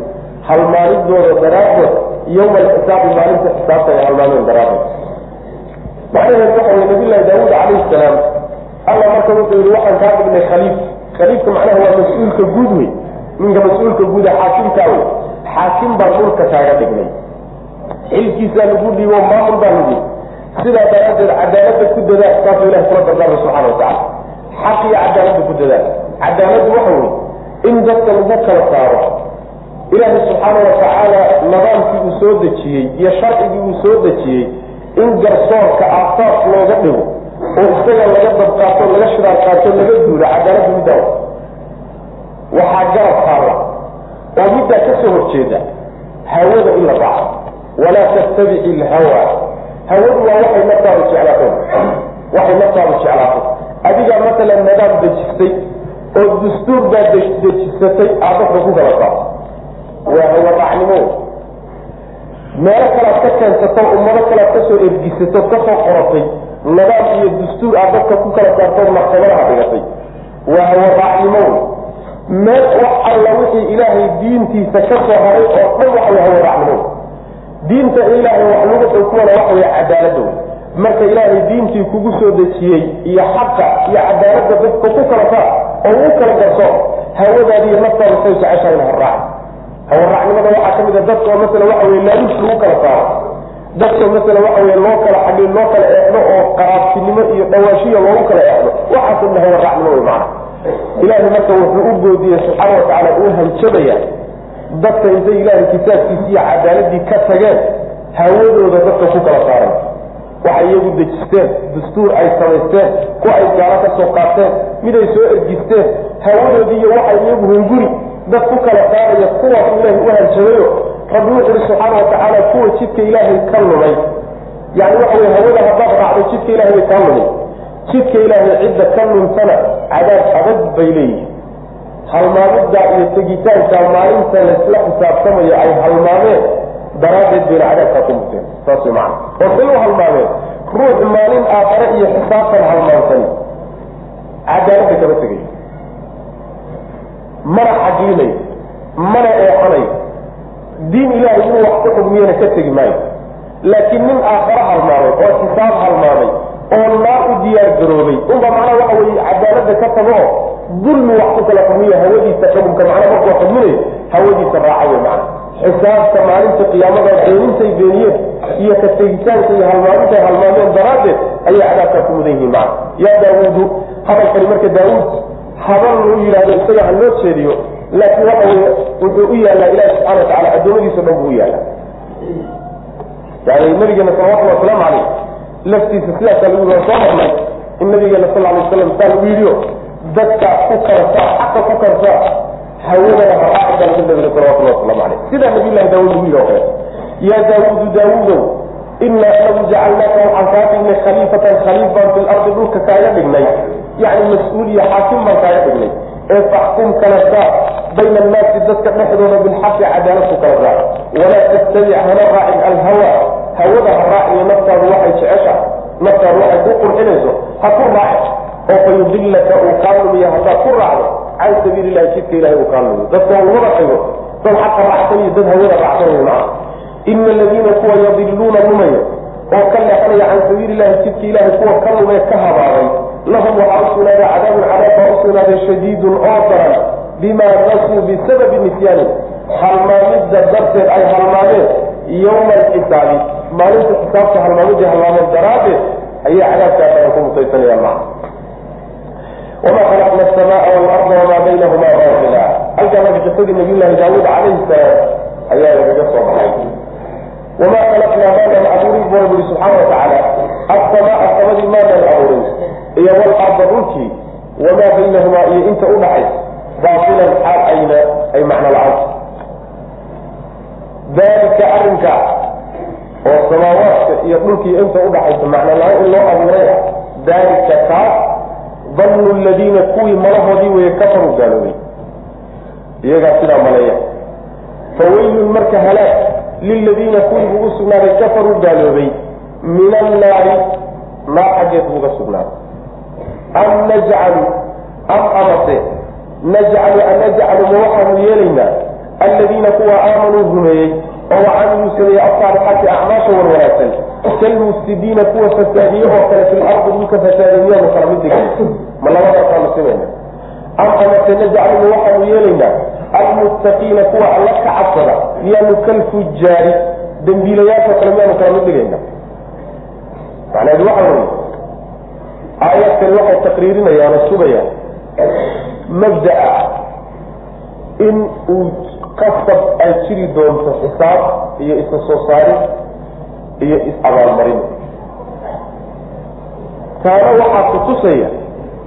halmaanidooda daraaddood yowma alxisaabi maalinta xisaabta ay halmaaneen daraaddood macnaheedu waxa wey nabiyllahi daawuud calayhi salaam alla marka wuxuu yihi waxaan kaa dhignay khaliif khaliifka macnaha waa mas'uulka guud wey ninka mas'uulka guuda xaakimkaa wey xaakim baan dhulka kaaga dhignay xilkiisaa lagu dhiibo maamul baa lagu sidaa daraaddeed cadaalada ku dadaal saasuu ilahi kula dardaarmay subxana watacala xaq iyo cadaalada ku dadaal. Cadaaladdu waxa wey in dadka lagu kala saaro ilaahi subxaana watacaala nidaamkii uu soo dejiyey iyo sharcigii uu soo dejiyey in garsoorka aasaas looga dhigo oo isaga laga dabqaato laga shiraar qaato laga duulo cadaaladdu middaa waxaa garab taalla oo middaa ka soo horjeeda hawada in la raaco walaa tattabici ilhawa hawadu waa waxay naftaadu jeclaato waxay naftaadu jeclaato adigaa matalan nadaam dejistay oo dastuur baa dejisatay aad dadka ku kala saarto waa hawaracnimo meelo kalaad ka keensato ummado kalaad ka soo ergisato ka soo qoratay nadaam iyo dastuur aad dadka ku kala saartood maxkamadaha dhigatay waa hawaracnimo meel wax alla wixii ilaahay diintiisa ka soo haray oo dhan waxa way hawaracnimo diinta ilaahay wax lagu xukumana waxa way cadaalada marka ilaahay diintii kugu soo dejiyey iyo xaqa iyo cadaaladda dadka ku kala saar oo u kala garso hawadaadiiyo naftaada say jeceshahayna haraac hawaracnimada waxaa ka mid a dadka oo masala waxa wey laaluus lagu kala saaro. Dadka masala waxa wey loo kala xagin loo kala eexdo oo qaraabtinimo iyo dhawaashiya loogu kala eexdo. Waxaasoo dhan hawaracnimo wey macana ilaahay marka wuxuu u goodiyey subxaana watacaala uu hanjabaya dadka intay ilaahay kitaabkiisi iyo cadaaladii ka tageen hawadooda dadka ku kala saaran waxay iyagu dejisteen dastuur ay samaysteen ku ay gaalo ka soo qaateen mid ay soo ergisteen. Hawadoodii iyo waxay iyagu hunguri dad ku kala saaraya kuwaas ilaahay u hanjabayo rabbi wuxu uhi subxaana watacaala kuwa jidka ilaahay ka lumay yani waxa wey hawada haddaad raacdo jidka ilahay bay kaa lumay jidka ilaahay cidda ka luntana cadaab adag bay leeyihiin halmaamidda iyo tegitaanka maalinta laysla xisaabtamayo ay halmaameen daraaddeed bayna cadaabkaa ku muteen saas way macana oo say u halmaameen. Ruux maalin aakhare iyo xisaabtan halmaamsani cadaaladda kama tegay. Mana xaglinayo mana eexanayo diin ilaahay inuu wax ku xugmiyana ka tegi maayo. Laakiin nin aakhare halmaamay oo xisaab halmaamay oo naar u diyaar garoobay unba macnaha waxa weye cadaaladda ka tago dulmi wax ku kala xugmiyo hawadiisa xukunka macnaa markuu xugminayo hawadiisa raaca wey macana xisaabta maalinta qiyaamada beenintay beeniyeen iyo ka iyo halmaamintay halmaameen daraaddeed ayay cadaabkaa ku mudan yihiin macana yaa daawuudu hadalkani marka daawuud haban luu yidhahdo isaga ha loo jeediyo laakiin waxa wey wuxuu u yaallaa ilahi subxana watacala addoomadiisa dhan buu u yaallaa. Yani nabigeena salawatulli wasalaamu caleyh laftiisa sidaasaa lagu soo marnay in nabigeena sal alay waslam saa lagu yidhiyo dadka ku kala xaqa ku kala hawadana haraaci baa lagu nabiga salawatulli wasalaamu caleyh sidaa nabiy daawud lagu yidhi o kale yaa daawuudu daawuudow inaa anagu jacalnaaka waxaan kaa dhignay khaliifatan khaliif baan fi lardi dhulka kaaga dhignay. Yani mas'uul iyo xaakim baan kaaga dhignay. Ee faxkum kala saa bayna annaasi dadka dhexdooda bilxaqi cadaalad ku kala saa walaa tattabic hana raacin alhawa. Hawada ha raaciyo naftaadu waxay jecesha naftaadu waxay ku qurxinayso. Ha ku raaci oo fayudillaka uu kaa lumiya haddaad ku raacdo can sabiili illahi jidka ilahay uu kaa lumiyo dadka waa lagada xigo dad xaqa raacsan iyo dad hawada raacsan wey maca ina aladiina kuwa yadiluuna lumaya oo ka leexanaya can sabiili illahi jidka ilahay kuwa ka lumee ka habaaray lahum waxaa u sugnaaday cadaabun cadaab baa u shadiidun oo daran bimaa nasuu bisababi nisyaani halmaamidda darteed ay halmaameen yowma alxisaabi maalinta xisaabta halmaamidday halmaameen daraaddeed ayay cadaabkaa daran ku mutaysanayaan maca wamaa khalaqna asamaa waalarda wamaa baynahuma baatila halkaa marka qisadii daawuud calayhi salaam ayaa lagaga soo baxay wamaa khalaqnaa maanan abuurin buu rabbi subxaana watacaala assamaa samadii maanan abuurin iyo walarda dhulkii wamaa baynahumaa iyo inta udhaxays baailan xaal ayna ay macno la'aanta dalika arrinka oo samaawaadka iyo dhulkii inta udhaxaysa macno la'aan in loo abuuray ah kaas dannu ladiina kuwii malahoodii weeye kafaruu gaaloobay. Iyagaa sidaa maleeya. Fawaylun marka halaag liladiina kuwii buu usugnaaday kafaruu gaaloobay min annaari naar xaggeed buu uga sugnaaday. Am najcalu am amase najcalu an najcalu ma waxaanu yeelaynaa alladiina kuwa aamanuu rumeeyey oo wacamiluu sameeyey asaalixaati acmaasha wan wanaagsan kalmufsidiina kuwa fasaadiye oo kale fil ardi dhulka fasaadiye miyaanu kala mid dhigay. Ma labadaasaanu simayna am amase najcalu ma waxaanu yeelaynaa almuttaqiina kuwa alla ka cabsada miyaanu kalfujaari dembiilayaasha kale miyaanu kala mid dhigayna. Macnaheedu waxa weye aayadkani waxay taqriirinayaan oo sugayaan mabdaa in uu qasab ay jiri doonto xisaab iyo isa soo saarid iyo is-abaalmarin taana waxaa kutusaya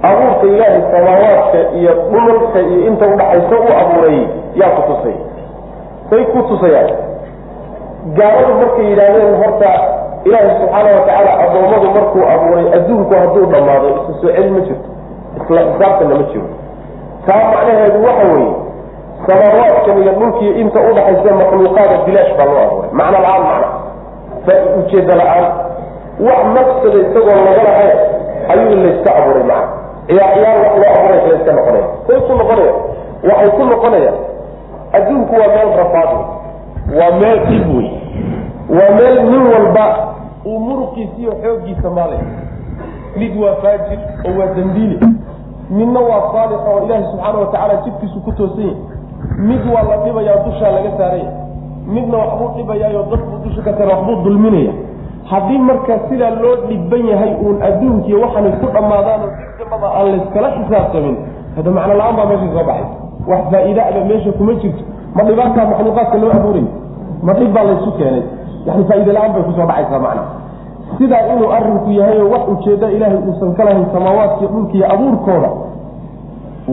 abuurka ilaahay samaawaadka iyo dhulalka iyo inta udhaxaysa u abuuray yaa kutusaya say ku tusayaan. Gaaladu markay yidhaahdeen horta ilaahi subxaana watacaala addoommadu markuu abuuray adduunku hadduu dhammaado isa soo celi ma jirto. Isla xisaabtana ma jiro. Taa macnaheedu waxa weeye samaawaadkan iyo dhulkiiyo inta udhaxaysa makhluuqaada bilaash baa loo abuuray. Macno la'aan macna ujeeda la'aan. Wax maqsada isagoo laga lahayn ayuu layska abuuray macna ciyaar ciyaar wax loo abuuray layska noqonaya say ku noqonaya waxay ku noqonayaan. Adduunku waa meel rafaad waa meel dhib wey waa meel nin walba uu muruqiisa iyo xooggiisa maalay mid waa faajir oo waa dambiile midna waa saalix oo ilaahi subxaana watacaala jidkiisu ku toosan yahay. Mid waa la dhibayaa dushaa laga saaraya midna waxbuu dhibayaayo dadbuu dusha ka saara waxbuu dulminaya haddii markaa sidaa loo dhiban yahay uun adduunkiiyo waxaanay ku dhammaadaanoo dambaba aan layskala xisaabtamin hada macno la'aan baa meesha soo baxay. Wax faa-iidaaba meesha kuma jirto. Ma dhibaataa makhluuqaadka loo abuuray ma dhib baa laysu keenay. Yani faa-iida la'aan bay ku soo dhacaysaa macna sidaa inuu arinku yahay oo wax ujeeda ilaahay uusan ka lahayn samaawaadkiiyo dhulkiiyo abuurkooda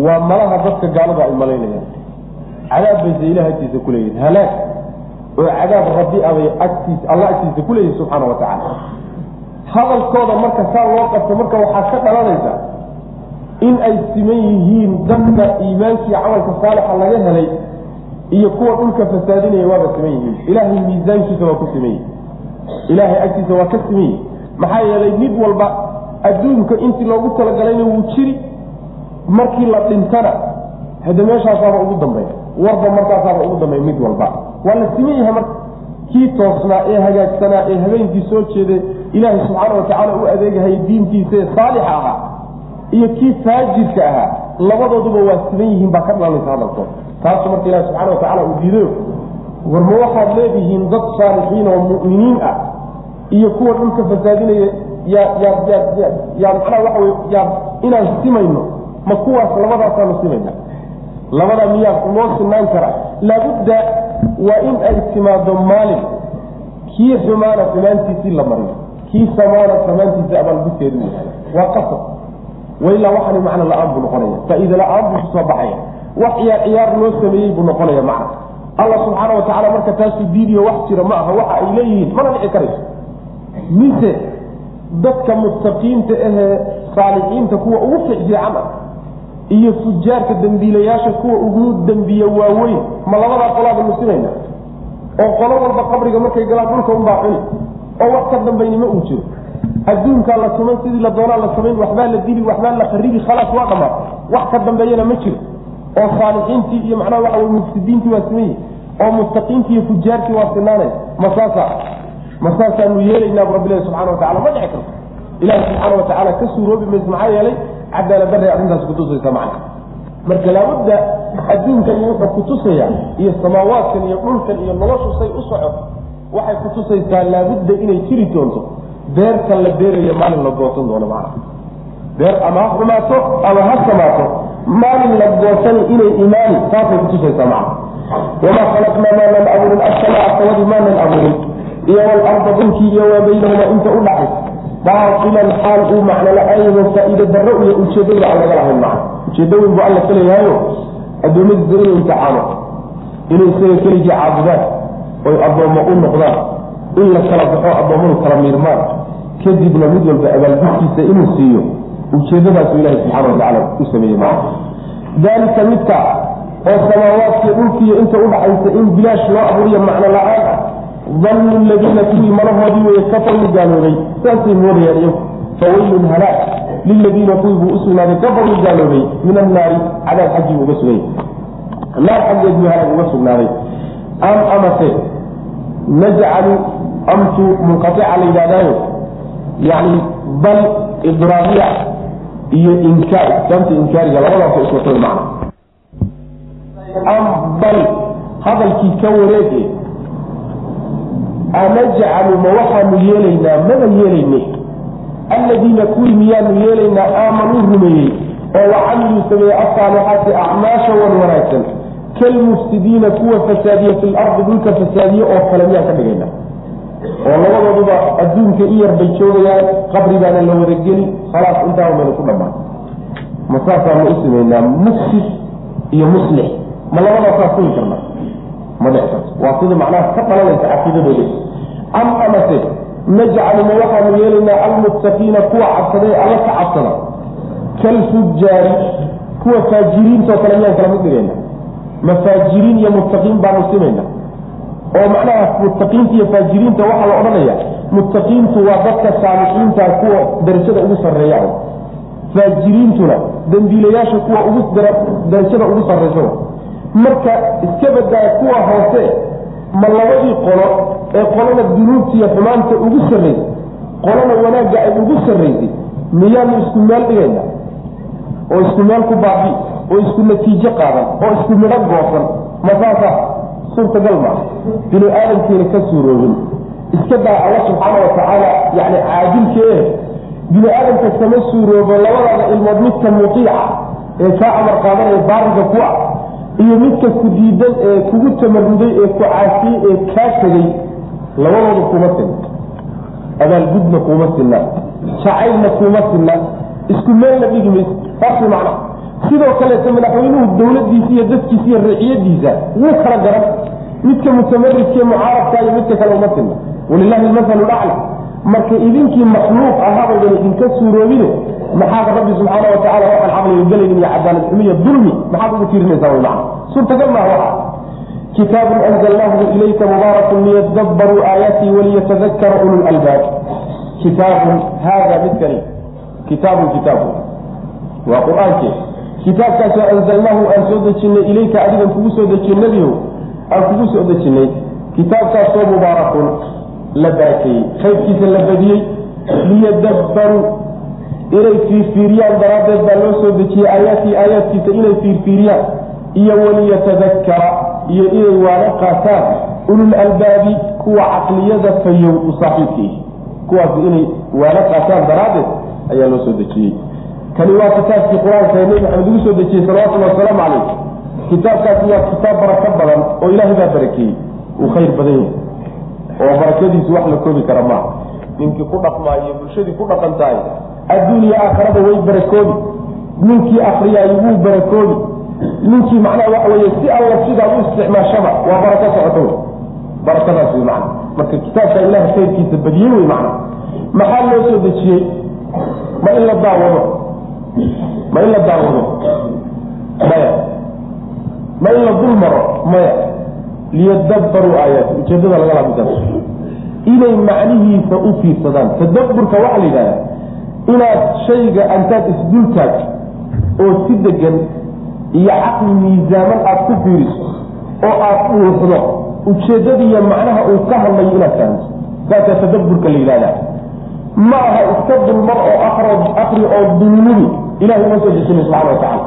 waa malaha dadka gaalada ay malaynayaan. Cadaab bayse ilah agtiisa kuleeyihin halaag oo cadaab rabbi abay agtiis alla agtiisa kuleeyihin subxaana wa tacaala. Hadalkooda marka saa loo qabto marka waxaa ka dhalanaysa in ay siman yihiin dadka iimaankiiyo camalka saalixa laga helay iyo kuwa dhulka fasaadinaya waaba siman yihiin. Ilaahay miisaankiisa waa ku siman yihi ilaahay agtiisa waa ka siman yihi maxaa yeelay mid walba adduunka intii loogu talagalayna wuu jiri. Markii la dhintana hade meeshaasaaba ugu dambeeya. Warba markaasaaba ugu dambeeya mid walba waa la siman yahay marka. Kii toosnaa ee hagaagsanaa ee habeenkii soo jeeday ilaahay subxaana watacaala u adeegahaya diintiisa ee saalixa ahaa iyo kii faajirka ahaa. Labadooduba waa siman yihiin baa ka dhalanaysa hadalkooda taasu marka ilahi subxana watacaala uu diidayo war ma waxaad leedihiin dad saalixiin oo mu'miniin ah iyo kuwa dhulka fasaadinaya? Yaa waxa wey yaa inaan simayno ma kuwaas labadaasaanu simayna? Labadaa miyaa loo sinaan karaa. Laabudda waa in ay timaado maalin. Kii xumaana xumaantiisii la mariyo kii samaana samaantiisa abaalgudkeedu waa qasab. Wailaa waxani macna la'aan buu noqonaya. Faa-iida la'aan buu ku soo baxaya. Wax ciyaar ciyaar loo sameeyey buu noqonaya macna. Allah subxaana watacaala marka taasu diidiyo wax jira ma aha waxa ay leeyihiin mana dhici karayso. Mise dadka muttaqiinta ahee saalixiinta kuwa ugu fiicfiican ah iyo fujaarka dembiilayaasha kuwa ugu dembiya waaweyn. Ma labadaa qolaaba nusinayna oo qolo walba qabriga markay galaan dhulka unbaa cuni. Oo wax ka dambaynimo uu jiro. Adduunkaa la samayn sidii la doonaa la samayn waxbaa la dili waxbaa la kharibi khalaas waa dhamaatay wax ka dambeeyana ma jiro. Oo saalixiintii iyo macnaha waxa wey mufsidiintii waa simayi oo muttaqiintii iyo fujaartii waa sinaanay. Masaasa ma saasaanu yeelaynaabu rabbilahi subxana watacala ma dhici karto ilahi subxaana watacaala ka suuroobi mayso maxaa yeelay cadaalad daray arrintaas kutusaysa macna. Marka laabudda adduunkan wuxuu kutusaya iyo samaawaadkan iyo dhulkan iyo noloshu say u socoto waxay kutusaysaa laabudda inay jiri doonto. Beerta la beerayo maalin la goosan doono macna. Beer ama ha xumaato ama ha samaato maalin la goosan inay imaani taasay kutusaysaa macna. Wamaa khalaqnaa maanan abuurin assamaa sawadii maanan abuurin. Iyo walarda dhulkii iyo waa baynahuma inta u dhaxay baailan xaal uu macno la'aanyaho faa-iide darro iyo ujeedada aan laga lahayn macna ujeeddo weyn buu alla ka leeyahaayo addoommadiisa inuu imtixaano inay isaga keligii caabudaan oy addoommo u noqdaan in la kala baxo addoommadu kala miirmaan. Kadibna mid walba abaalgudkiisa inuu siiyo ujeedadaasu ilahi subxana watacaala u sameeyey macna daalika midka oo samaawaadkiiyo dhulkiiyo inta udhaxaysa in bilaash loo abuuriyo macno la'aan ah dannu ladiina kuwii malahoodii weye kafaruu gaaloobay saasay moodayaan iyagu fawaylun halaag liladiina kuwii buu usugnaaday kafaruu gaaloobay min annaari cadaab xaggii uga sugay naar xaggeed buu halaag uga sugnaaday. Am amase najcalu amtu munqaica la yidhahdaayo yani bal idraabiya iyo inkaar islaamta inkaariga labadaas iswatay macna am bal hadalkii ka wareege anajcalu ma waxaanu yeelaynaa maba yeelayne alladiina kuwii miyaanu yeelaynaa aamanuu rumeeyey oo wacamiluu sameeyey asaalixaati acmaasha wan wanaagsan kalmufsidiina kuwa fasaadiye fi lardi dhulka fasaadiye oo kale miyaan ka dhigayna oo labadooduba adduunka i yar bay joogayaan qabri baana la wadageli khalaas intaaba mayna ku dhamaan ma saasaanu u sameynaa mufsid iyo muslix ma labadaasaa sigi karna ma dhici waa sida macnaha ka dhalanaysa caqiidadooda am amase najcalu ma waxaanu yeelaynaa almuttaqiina kuwa cabsaday alla ka cabsada. Kalfujaari kuwa faajiriintao kale miyaan kala mid dhigayna ma faajiriin iyo muttaqiin baanu simayna oo macnaha muttaqiinta iyo faajiriinta waxaa la odhanaya muttaqiintu waa dadka saalixiinta kuwa darajada ugu sarreeya. Faajiriintuna dambiilayaasha kuwa ugu darajada ugu sarreysa marka iska badaa kuwa hoose ma labadii qolo ee qolana dunuubta iyo xumaanta ugu sarraysay qolana wanaagga ay ugu sarraysay miyaanu isku meel dhigayna oo isku meel ku baabi oo isku natiijo qaadan oo isku midho goosan. Masaasa suurtagal maa binu aadamkiina ka suuroobin. Iska daa alla subxaana watacaala yani caadilkee binu aadamka kama suuroobo labadaada ilmood midka mutiica ee kaa amar qaadanaya baariga ku ah iyo midka ku diidan ee kugu tamaruday ee ku caasiyey ee kaa tegay labadooda kuma sinna abaalgudna kuma sinna jacaylna kuma sinna isku meelna dhigi maysa saasay macna. Sidoo kaleeto madaxweynuhu dawladiisa iyo dadkiisa iyo riciyadiisa wuu kala garan midka mutamarridkee mucaaradka iyo midka kale uma sinna walilahi lmasalu dhacla marka idinkii makhluuq ahabaydan idinka suuroobine maxaad rabbi subxaana watacaala waxaan caqliga gelaynin iyo cadaalad xumiya dulmi? Maxaad ugu tiirinaysaa wy macna. Suurtagal maa waxa kitaabun anzalnaahu ilayka mubaarakun liyadabbaruu aayatii waliyatadakara ulu lalbaab kitaabun haada midkani kitaabun kitaabu waa qur'aanke kitaabkaasoo anzalnaahu aan soo dejinay ilayka adigan kugu soo nebiyow aan kugu soo dejinay. Kitaabkaasoo mubaarakun la barakeeyey khayrkiisa la badiyey liyadabbaruu inay fiirfiiriyaan daraaddeed baa loo soo dejiyey aayaatii aayaadkiisa inay fiirfiiriyaan. Iyo waliyatadakara iyo inay waana qaataan ulul albaabi kuwa caqliyada fayow u saaxiibkaihi kuwaas inay waana qaataan daraaddeed ayaa loo soo dejiyey. Kani waa kitaabkii qur'aanka ee nebi maxamed ugu soo dejiyey salawatullhi wasalaamu calayh. Kitaabkaasi waa kitaab barako badan oo ilaahay baa barakeeyey uu khayr badan yahay. Oo barakadiisu wax la koobi kara maaha. Ninkii ku dhaqmaayo bulshadii ku dhaqan tahay adduun iyo aakharaba way barakoobi. Ninkii akriyaayo wuu barakoobi ninkii macnaha waxa weye si alla sidaa u isticmaashaba waa barako socoto barakadaas wey macna. Marka kitaabka ilaha khayrkiisa badiyey wey macna. Maxaa loo soo dejiyey? Ma in la daawado. Ma in la daawado. Maya. Ma in la dul maro. Maya. Liyadabbaruu aayaati ujeedada laga laabitaas inay macnihiisa u fiirsadaan. Tadabburka waxaa la yidhahda inaad shayga antaad isdultaag oo si degan iyo caqli miisaaman aad ku fiiriso oo aad dhuuxdo ujeeddadiiyo macnaha uu ka hadlayo inaad fahamto saasaa tadabburka la yidhahdaa ma aha iska dulmar oo akri oo dulmudi ilahay uma soo dejinay subxana wa tacaala.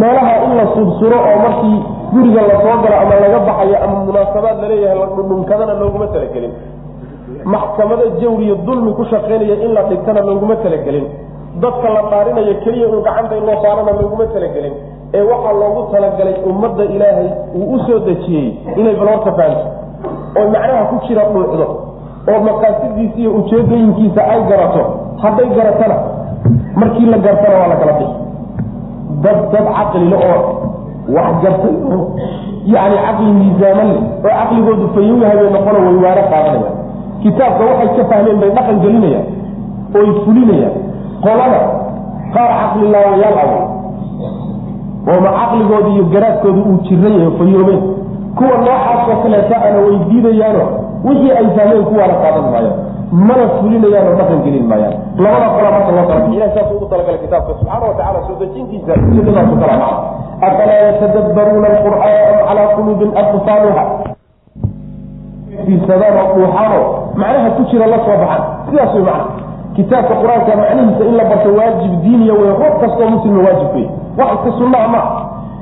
Meelaha in la sursuro oo markii guriga la soo galo ama laga baxayo ama munaasabaad la leeyahay la dhudhunkadana looguma talagelin. Maxkamado jawriyo dulmi ku shaqaynaya in la dhigtana looguma talagelin dadka la dhaarinayo keliya un gacanta in loo saarana looguma talagelin. Ee waxaa loogu talagalay ummadda ilaahay uu u soo dejiyey inay balwarka fahamto oo macnaha ku jira dhuucdo oo maqaasidiisa iyo ujeedooyinkiisa ay garato hadday garatana markii la gartana waa la kala bixi. Dad dad caqlile oo wax gartay oo yani caqli miisaaman leh oo caqligoodu fayow habee noqono way waano qaadanayaan. Kitaabka waxay ka fahmeen bay dhaqan gelinayaan oy fulinayaan qolada. Qaar caqli laawayaal awo ooma caqligooda iyo garaadkooda uu jiran yahay fayoobeen kuwa noocaasoo kaleeta ana way diidayaano wixii ay fahmeen kuwaana qaadan maayo mana fulinayaan oo dhaqan gelin maayaan. Labada qola marka loo kala bixiya saas ugu talagalay kitaabka subxaana watacaala soo dejintiisa ujeedadaasu kala maca afalaa yatadabbaruuna alqur'aana am calaa quluubin aqfaaluha fiirsadaan dhuuxaano macnaha ku jira la soo baxan. Sidaas way macna kitaabka qur'aanka macnihiisa in la barto waajib diiniya wey ruux kastoo muslima waajib wey wax iska sunnaa ma.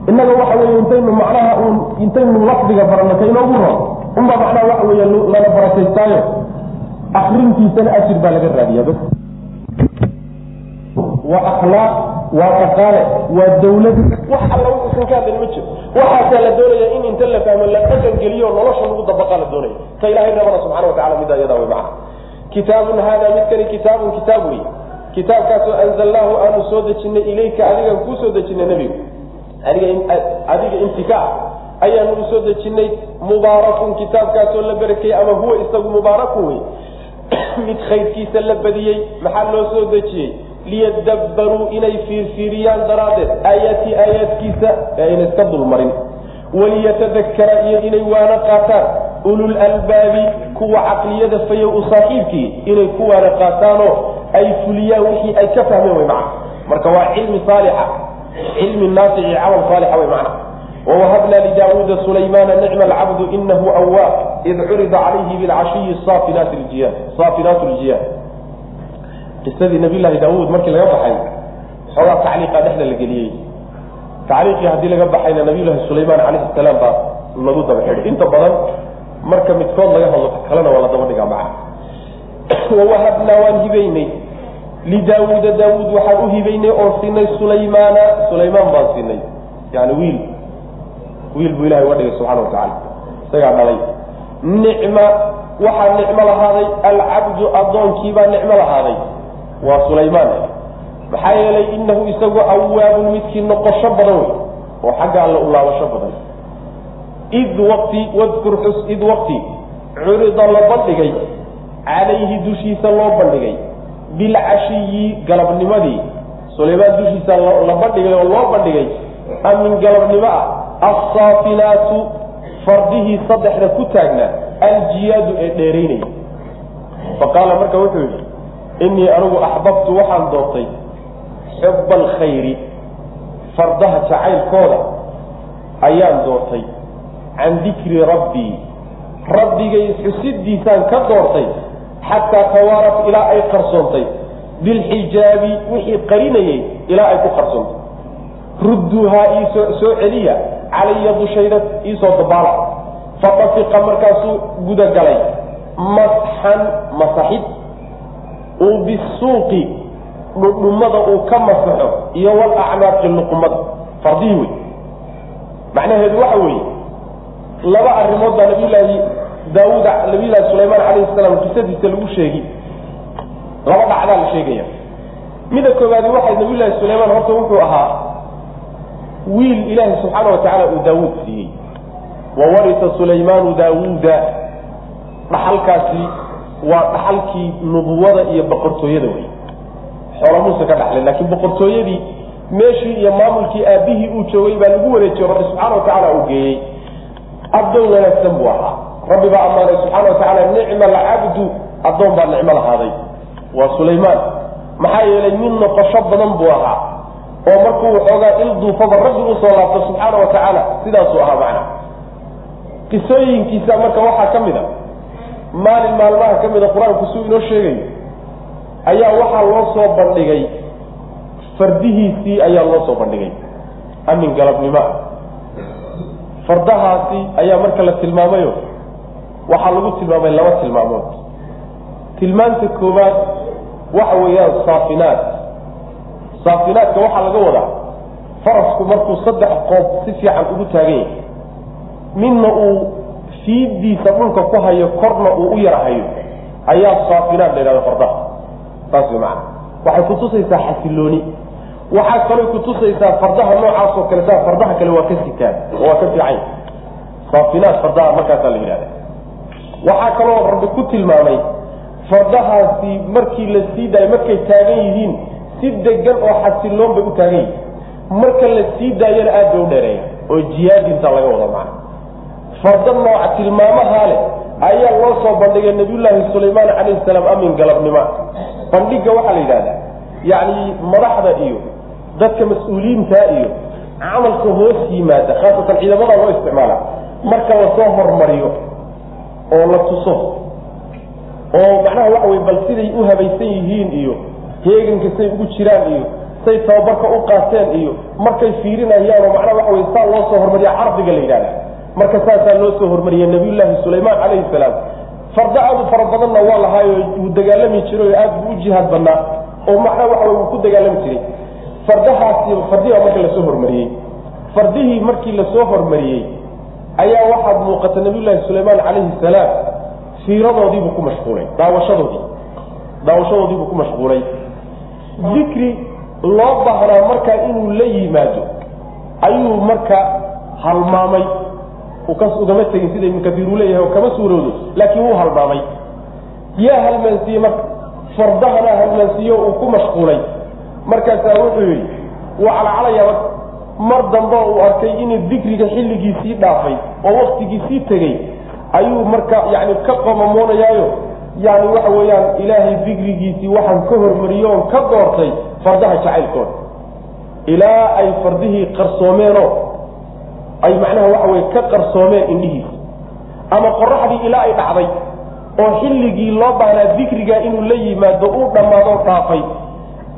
Innaga waxa weye intaynu macnaha uun intaynu lafdiga barano ka inoogu ron unbaa macnaha waxa weeye lana barakaystaayo akrintiisana ajir baa laga raadiya bas waa akhlaaq waa dhaqaale waa dawlad. Wax alla wuxuusan ka hadlan ma jiro. Waxaasaa la doonaya in inta la fahmo la dhaqan geliyo nolosha lagu dabaqaa la doonaya. Ka ilahay rabana subxana watacala middaa iyadaa wey macana kitaabun hada midkani kitaabun kitaab wey kitaabkaasoo anzalnaahu aanu soo dejinay ilayka adigaan kuu soo dejinay nebigu. Adiga intikaa ayaanu u soo dejinay mubaarakun kitaabkaasoo la barakeeyey ama huwa isagu mubaarakun wey mid khayrkiisa la badiyey maxaa loo soo dejiyey liyadabbaruu inay fiirfiiriyaan daraaddeed aayaati aayaadkiisa ee ayna iska dulmarin. Waliyatadakara iyo inay waana qaataan ulul albaabi kuwa caqliyada fayow u saaxiibkii inay ku waana qaataanoo ay fuliyaan wixii ay ka fahmeen wey macna. Marka waa cilmi saalixa cilmi naafici camal saalixa wey macna. Wawahabna lidaawuuda sulaymaana nicma alcabdu inahu awaab id curida calayhi bilcashiyi saafinaat ljiyaad qisadii nabiylahi daawuud markii laga baxay xoogaa tacliiqa dhexda la geliyey. Tacliiqii haddii laga baxayna nabiylahi sulaymaan calayhi salaam baa lagu daba xidhay inta badan marka midkood laga hadlo kalena waa la daba dhigaa maca wawahabnaa waan hibaynay. Lidaawuuda daawuud waxaan u hibaynay oon siinay sulaymaana. Sulaymaan baan siinay. Yani wiil. Wiil buu ilahay uga dhigay subxana watacala isagaa dhalay. Nicma waxaa nicmo lahaaday. Alcabdu addoonkiibaa nicmo lahaaday. Waa sulaymaan. Maxaa yeelay inahu isagu awaabun midkii noqosho badan wey oo xagga alle u laabasho badan id waqti wadkur xus id waqti. Curida la bandhigay calayhi dushiisa loo bandhigay. Bilcashiyi galabnimadii sulaymaan dushiisa la bandhigay oo loo bandhigay. Amin galabnimo ah. Alsaafinaatu fardihii saddexda ku taagnaa aljiyaadu ee dheeraynaya. Faqaala marka wuxuu yidhi innii anigu axbabtu waxaan doortay xuba alkhayri fardaha jacaylkooda ayaan doortay can dikri rabbii rabbigay xusidiisaan ka doortay xataa tawaarat ilaa ay qarsoontay bilxijaabi wixii qarinayay ilaa ay ku qarsoontay rudduuhaa iisoo soo celiya calaya dushayda iisoo dabaala. Fatafiqa markaasuu gudagalay masxan masaxid. Uu bisuuqi dhudhumada uu ka masaxo iyo walacnaaqi luqumada fardihii wey macnaheedu waxa weeye laba arrimood baa nabiyulaahi daawuud nabiyullaahi sulaymaan calayhi salaam qisadiisa lagu sheegi laba dhacdaa la sheegaya. Mida koowaadi waxay nabiyullaahi sulaymaan horta wuxuu ahaa wiil ilaahi subxaana wa tacaala uu daawuud siiyey. Wa warisa sulaymaanu daawuuda. Dhaxalkaasi waa dhaxalkii nubuwada iyo boqortooyada wey xoola muuse ka dhaxlay laakiin boqortooyadii meeshii iyo maamulkii aabbihii uu joogay baa lagu wareejiyo rabbi subxaana wa tacaala uu geeyey addoon wanaagsan buu ahaa rabbi baa ammaanay subxaana wa tacaala nicma alcabdu addoon baa nicmo lahaaday. Waa sulaymaan. Maxaa yeelay mid noqosho badan buu ahaa oo markuu waxoogaa il duufaba rabbi u soo laabto subxaana wa tacaala sidaasuu ahaa macna. Qisooyinkiisa marka waxaa ka mid a maalin maalmaha ka mida qur'aanku suu inoo sheegayo ayaa waxaa loo soo bandhigay fardihiisii ayaa loo soo bandhigay. Amin galabnimoa fardahaasi ayaa marka la tilmaamayo waxaa lagu tilmaamay laba tilmaamood. Tilmaanta koowaad waxa weeyaan saafinaat saafinaadka waxaa laga wadaa farasku markuu saddex qoob si fiican ugu taagan yahay midna uu fiidiisa dhulka ku hayo korna uu u yarahayo ayaa saafinaad la yidhahda fardaha. Saas way macana waxay kutusaysaa xasilooni waxaa kaloo kutusaysaa fardaha noocaas oo kale saa fardaha kale waa ka sikaan oo waa ka fiican. Saafinaad fardaha markaasaa la yidhahda waxaa kaloo rabbi ku tilmaamay fardahaasi markii la sii daayo markay taagan yihiin si degan oo xasiloon bay u taagan yihiin. Marka la sii daayana aad bay u dheereeya oo jihaadinta laga wada macna farda nooca tilmaamahaa leh ayaa loo soo bandhigay nabiyullaahi sulaymaan calayhi salaam amin galabnimo. Bandhigga waxaa la yidhahdaa yacni madaxda iyo dadka mas'uuliyiinta iyo camalka hoos yimaada khaasatan ciidamada loo isticmaala. Marka la soo hormariyo oo la tuso oo macnaha waxa wey bal siday u habaysan yihiin iyo heeganka say ugu jiraan iyo say tababarka u qaateen iyo markay fiirinayaanoo macnaha waxa wey saa loo soo hormariya cardiga la yidhahda marka saasaa loo soo hormariyey nabiyullaahi sulaymaan calayhi salaam. Fardo aad u fara badanna waa lahaayo wuu dagaalami jiray oo aad buu u jihaad badnaa oo macnaha waxa wey wuu ku dagaalami jiray fardahaasi fardihiibaa marka la soo hormariyey. Fardihii markii la soo hormariyey ayaa waxaad muuqata nabiyullaahi sulaymaan calayhi salaam fiiradoodiibuu ku mashquulay daawashadoodii. Daawashadoodiibuu ku mashquulay. Dikri loo baahnaa markaa inuu la yimaado ayuu marka halmaamay. Ugama tegin sida ibnu kaiir uu leeyahay oo kama suurowdo laakiin wuu halmaamay. Yaa halmaansiiyey marka fardahana halmaansiiyo uu ku mashquulay markaasaa wuxuu yidhi wuu calacalaya marka mar dambe uu arkay inuu dikriga xilligiisii dhaafay oo waktigiisii tegey ayuu marka yani ka qomamoonayaayo yani waxa weeyaan ilaahay dikrigiisii waxaan ka hormariyo oon ka doortay fardaha jacaylkooda ilaa ay fardihii qarsoomeenoo ay macnaha waxa weye ka qarsoomeen indhihiisa ama qoraxdii ilaa ay dhacday oo xilligii loo baahnaa dikriga inuu la yimaado uu dhammaadoo dhaafay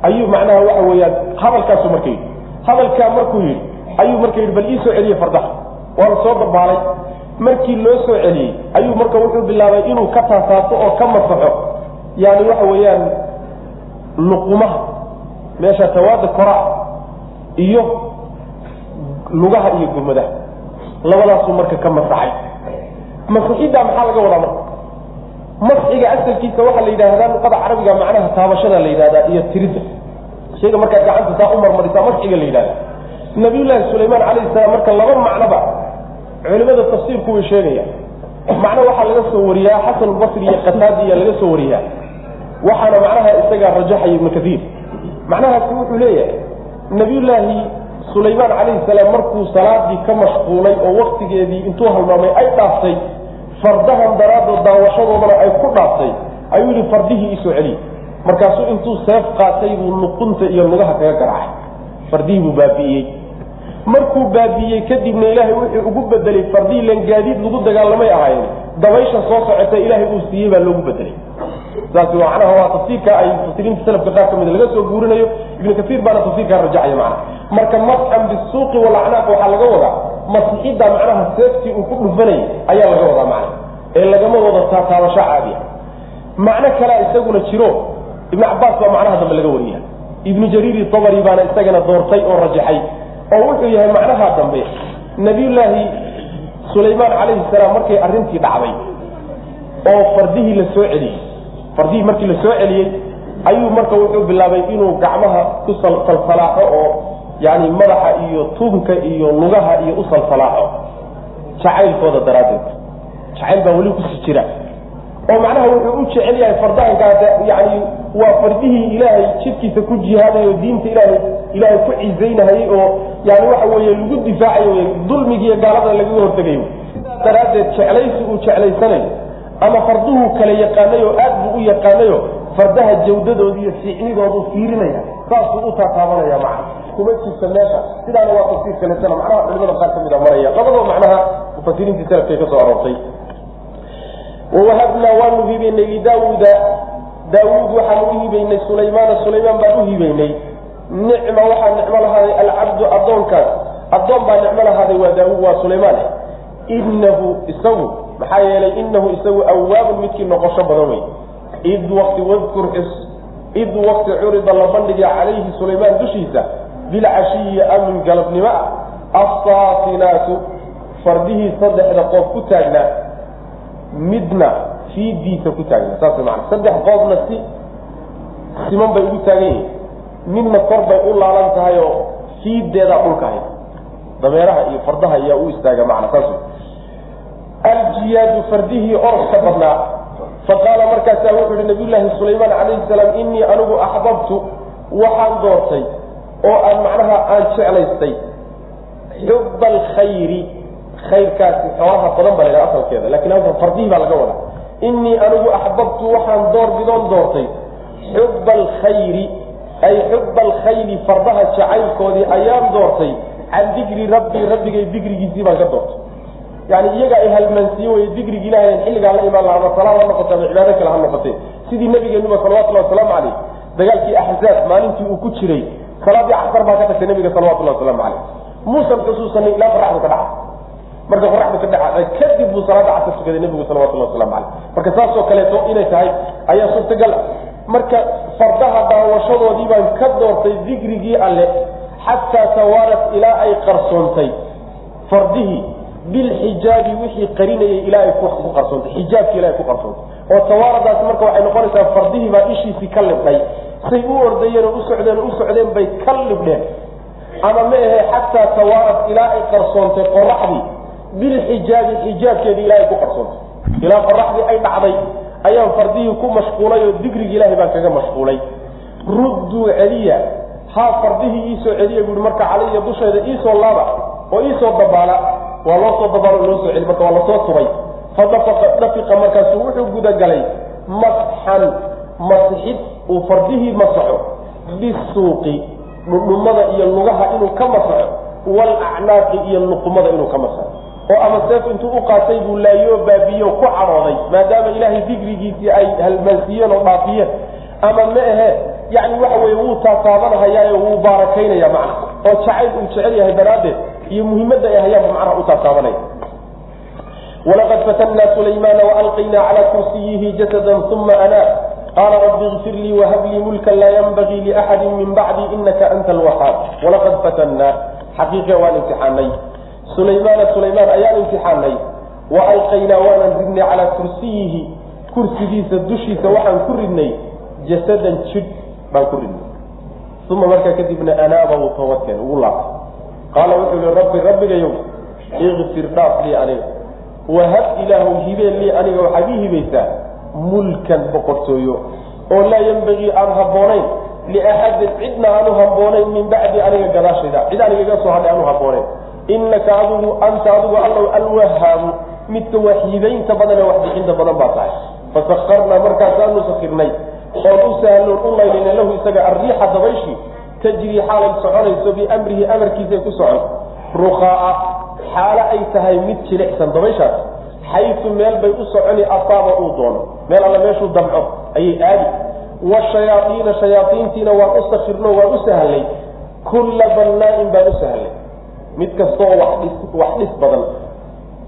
ayuu macnaha waxa weeyaan hadalkaasu marka yidhi. Hadalkaa markuu yidhi ayuu marka yidhi bal ii soo celiye fardaha waa la soo dabaalay. Markii loo soo celiyey ayuu marka wuxuu bilaabay inuu ka taasaaso oo ka masaxo. Yani waxa weeyaan luqumaha meesha tawaada koraa iyo lugaha iyo gomadaha labadaasuu marka ka masaxay. Masixiddaa maxaa laga wadaa marka masxiga asalkiisa waxaa la yidhaahdaa luqada carabiga macnaha taabashada la yidhahdaa iyo tiridda shayga markaa gacanta saa u marmarisaa masxiga la yidhahda nabiyullaahi sulaymaan calayhi salaam marka laba macnoba culimada tafsiirku way sheegayaan. Macno waxaa laga soo wariyaa xasan basri iyo qataadiya laga soo wariyaa. Waxaana macnaha isagaa rajaxaya ibnu kaiir macnahaasi wuxuu leeyahay nabiyullaahi sulaymaan calayhi salaam markuu salaadii ka mashquulay oo waktigeedii intuu halmaamay ay dhaaftay fardahan daraaddood daawashadoodana ay ku dhaaftay ayuu yihi fardihii isoo celiy markaasuu intuu seef qaatay buu luqunta iyo lugaha kaga garaacay. Fardihii buu baabi'iyey markuu baabi'iyey kadibna ilaahay wuxuu ugu bedelay fardihii lan gaadiid lagu dagaalamay ahaayeen. Dabaysha soo socota ilaahay uu siiyey baa loogu bedelay saas macnaha waa tafsiirka ay mufasiriinta salafka qaar ka mida laga soo guurinayo. Ibnu kaiir baana tafsiirkaa rajacaya macnaha. Marka masxan bisuuqi walacnaaq waxaa laga wadaa masixidda macnaha seeftii uu ku dhufanayay ayaa laga wadaa macna ee lagama wado taataabasho caadiya macno kalea isaguna jiro ibnu cabaas baa macnaha dambe laga wariya ibnu jariiri tabari baana isagana doortay oo rajaxay oo wuxuu yahay macnaha dambe. Nabiyullaahi sulaymaan calayhi salaam markay arrintii dhacday oo fardihii la soo celiyey fardihii markii la celiyey ayuu marka wuxuu bilaabay inuu gacmaha ku salsalaaxo oo yani madaxa iyo tuunka iyo lugaha iyo u salsalaaxo jacaylkooda daraaddeed. Jacayl baa weli ku sii jira. Oo macnaha wuxuu u jecel yahay fardahankaas yani waa fardihii ilaahay jidkiisa ku jihaaday oo diinta ilaahay ilaahay ku cizaynahayey oo yani waxa weeye lagu difaacayo wy dulmigiiyo gaalada lagaga hortegayo daraaddeed jeclaysi uu jeclaysanayo ama farduhu kale yaqaanay aad buu u yaqaanayo fardaha jawdadooda iyo fiicnidoodu fiirinaya saasuu u taataabanaya macna kuma jirta meesha sidaana waa tafsiir kaleetana macnaha culimada qaar ka mid a maraya. Labadoo macnaha mufasiriintii salafkay ka aroortay. Wawahabnaa waanu hibaynay lidaawuuda daawuud waxaan u hibaynay sulaymaana sulaymaan baan u hibaynay nicma waxaa nicmo lahaaday alcabdu addoonkaas addoon baa nicmo lahaaday waa daawuud waa sulaymaan inahu isagu maxaa yeelay inahu isagu awaabun midkii noqosho badan wey id wakti wadkur xis id wakti curida la bandhiga calayhi sulaymaan dushiisa bilcashiyi amin galabnimo ah assaafinaatu fardihii saddexda qof ku taagnaa midna fiidiisa ku taagna saas mana saddex qoobna si siman bay ugu taagan yihiin. Midna kor bay u laalan tahay oo fiideedaa dhulka hay dameeraha iyo fardaha ayaa u istaaga macna saas aljiyaadu fardihii orodka badnaa. Faqaala markaasaa wuxuu yihi nabiyullaahi sulaymaan calayhi salaam innii anigu axbabtu waxaan doortay oo aan macnaha aan jeclaystay xuba alkhayri khayrkaasi xoolaha badan baa laydhaha asalkeeda laakiin halkan fardihii baa laga wadaa. Innii anigu axbabtu waxaan door bidoon doortay xuba alkhayri ay xuba alkhayli fardaha jacaylkoodii ayaan doortay can dikri rabbii rabbigay dikrigiisii baan ka doortay. Yani iyaga ay halmaansiiye wey digrigi ilahay xilligaa la imaan laha ama salaad ha noqote ama cibaado kale ha noqote sidii nabigeenuba salawatullahi wasalaamu caleyh dagaalkii axzaab maalintii uu ku jiray salaadii casar baa ka tagtay nabiga salawatullahi wasalaamu caleyh muusan xusuusanin ilaa qoraxdu ka dhaca. Marka qoraxdu ka dhaca kadib buu salaada casar tukaday nabigu salawatullahi waslamu caleyh marka saasoo kaleeto inay tahay ayaa suurtagal. Marka fardaha daawashadoodii baan ka doortay digrigii alle xataa tawaarat ilaa ay qarsoontay. Fardihii bilxijaabi wixii qarinayay ilaa ay ku qarsoontay. Xijaabki ilaa ay ku qarsoontay. Oo tawaaradaasi marka waxay noqonaysaa fardihii baa ishiisii ka libdhay say u ordayeen oo u socdeen oo u socdeen bay ka libdheen. Ama ma ahe xataa tawaarad ilaa ay qarsoontay qoraxdii bilxijaabi xijaabkeedii ilaa ay ku qarsoontay ilaa qoraxdii ay dhacday ayaan fardihii ku mashquulay oo digrigi ilaahay baan kaga mashquulay. Rudduu celiya haa fardihii iisoo celiya buui marka calaya dusheeda iisoo laaba oo iisoo dabaala waa loo soo dabaalo loo soo celi marka waa la soo tubay. Fadafiqa markaasuu wuxuu gudagalay masxan masxid uu fardihii masaxo bisuuqi dhudhumada iyo lugaha inuu ka masaxo walacnaaqi iyo luqumada inuu ka masaxo oo ama seef intuu u qaatay buu laayoo baabiyo ku cadhooday maadaama ilaahay digrigiisii ay halmaansiiyeen oo dhaafiyeen. Ama ma ahe yani waxa weye wuu taataabanahayaayo wuu baarakaynaya macna. Oo jacayl uu jecel yahay daraaddeed iyo muhimadda ay hayaanba macnaha u taataabanaya. Walaqad fatannaa sulaymaana waalqaynaa calaa kursiyihi jasada uma anaa qaala rabbi ikfir lii wahab lii mulkan laa yanbagii liaxadin min bacdi inaka anta alwahaab walaqad fatannaa xaqiiqe waan imtixaanay sulaymaana sulaymaan ayaan imtixaanay wa alqaynaa waanan ridnay calaa kursiyihi kursigiisa dushiisa waxaan ku ridnay jasadan jidh baan ku ridnay uma markaa kadibna anaaba wuu toobadkeen ugu laabtay qaala wuxuu yihi rabbi rabbigayow ikfir dhaaf lii aniga wahab ilaahu hibeen lii aniga waxaad ii hibaysaa mulkan boqortooyo oo laa yembagii aan habboonayn liaxadin cidna aanu habboonayn min bacdi aniga gadaashayda. Cid aniga iga soo hadhay aanu habboonayn. Inaka adigu anta adigu allow alwahaabu midka waxyibaynta badan ee waxbixinta badan baa tahay. Fasakarnaa markaasaanu sakirnay oon u sahloon u laylina lahu isaga arriixa dabayshii tajrii xaalay soconayso biamrihi amarkiisay ku socon. Ruqaa'a xaalo ay tahay mid jilicsan dabayshaas xaysu meel bay u soconi asaaba uu doono. Meel alle meeshuu damco ayay aadi. Washayaaiina shayaaiintiina waan u sakirno waan u sahlay. Kulla bannaa-in baan u sahlay. Mid kastaoo wax dhis badan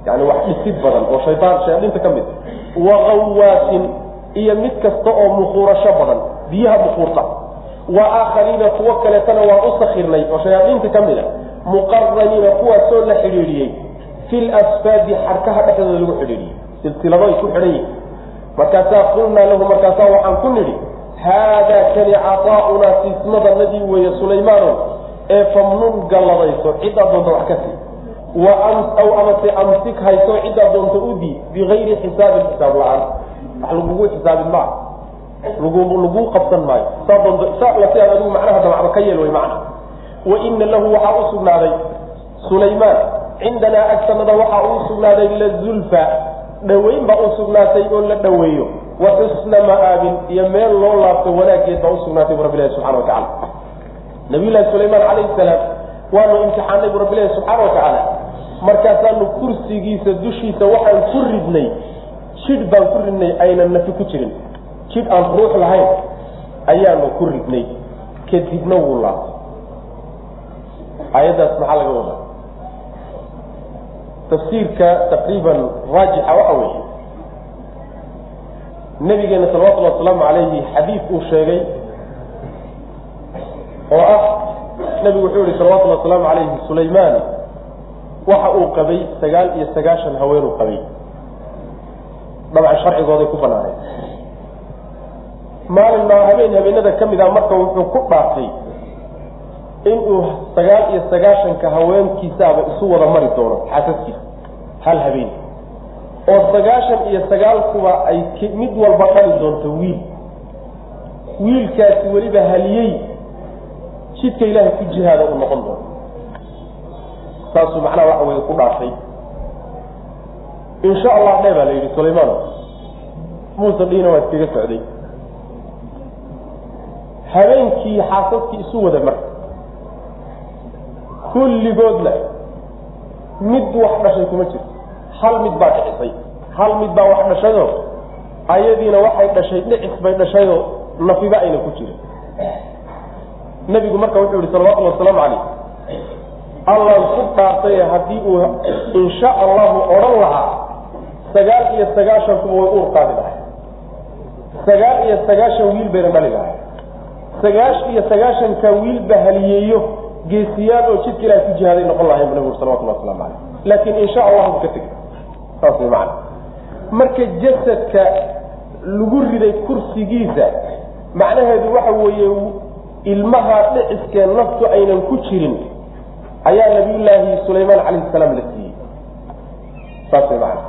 yani wax dhisid badan oo shayaan shayaadiinta ka mid. Waqawaasin iyo mid kasta oo muquurasho badan biyaha muquurta wa aakhariina kuwo kaleetana waan u sakirnay oo shayaadiinta ka mid a muqaraniina kuwaasoo la xidhiidhiyey fi lasfaadi xarkaha dhexdooda lagu xidhiidhiyey silsilado ku xidhan yihiin markaasaa qulnaa lahu markaasaa waxaan ku nidhi haadaa kani caطaa'unaa siismadanadii weeye sulaymaano ee famnun galladayso ciddaa doonta wax ka sii. Aw amase amsik hayso ciddaa doonta u dii bigayri xisaabin xisaab la'aan. Wax lagugu xisaabin maa lagu laguu qabsan maayo. Saa doonta si aad adigu macnaha damacba ka yeel way macna. Wa ina lahu waxaa u sugnaaday sulaymaan cindanaa agsanada waxaa uu sugnaaday lazulfa dhaweyn baa u sugnaatay oo la dhaweeyo wa xusna ma'aabin iyo meel loo laabto wanaaggeed baa usugnaatay bu rabbi ilahi subxana wa tacala nabiyullahi sulaymaan calayhi salaam waanu imtixaanay bu rabbi ilahi subxaana wa tacaala markaasaanu kursigiisa dushiisa waxaan ku ridnay jidh baan ku ridnay aynan nafi ku jirin. Jidh aan ruux lahayn ayaanu ku ridnay. Kadibna wuu laabtay. Aayaddaas maxaa laga wadaa tafsiirka taqriiban raajixa waxa weeye. Nabigeena salawatullhi wasalaamu calayhi xadiid uu sheegay oo ah nabigu wuxuu yihi salawatullhi wasalaamu calayhi sulaymaan waxa uu qabay sagaal iyo sagaashan haweenuu qabay. Dabcan sharcigooday ku banaaneen. Maalin maa habeen habeenada ka mid ah marka wuxuu ku dhaartay inuu sagaal iyo sagaashanka haweenkiisaaba isu wada mari doono xaasaskiisa hal habeen. Oo sagaashan iyo sagaalkuba ay mid walba dhali doonto wiil. Wiilkaasi weliba haliyey jidka ilaahay ku jihaada uu noqon doono. Saasuu macnaha waxa weye ku dhaartay. Insha allah dhee baa la yidhi sulaymaan muuse dhiina waa iskaga socday. Habeenkii xaasaskii isu wada marka kulligoodna mid wax dhashay kuma jirto hal mid baa dhicisay hal mid baa wax dhashayoo ayadiina waxay dhashay dhicis bay dhashayoo nafiba ayna ku jirin. Nebigu marka wuxuu yihi salawatullhi wasalaamu calayh. Allaan ku dhaartay haddii uu insha allahu odhan lahaa sagaal iyo sagaashankuba way uur qaadi lahay sagaal iyo sagaashan wiil bayna dhali lahay sagaash iyo sagaashanka wiilba haliyeeyo geesiyaal oo jidka ilahay ku jihaaday noqon lahayn bu nabigu salawatullah waslamu caleyh laakiin insha allahu ka tegay saas way macana marka jasadka lagu riday kursigiisa macnaheedu waxa weeye ilmaha dhiciskee naftu aynan ku jirin ayaa nabiyullaahi sulaymaan calayhi salaam la siiyey. Saas way macana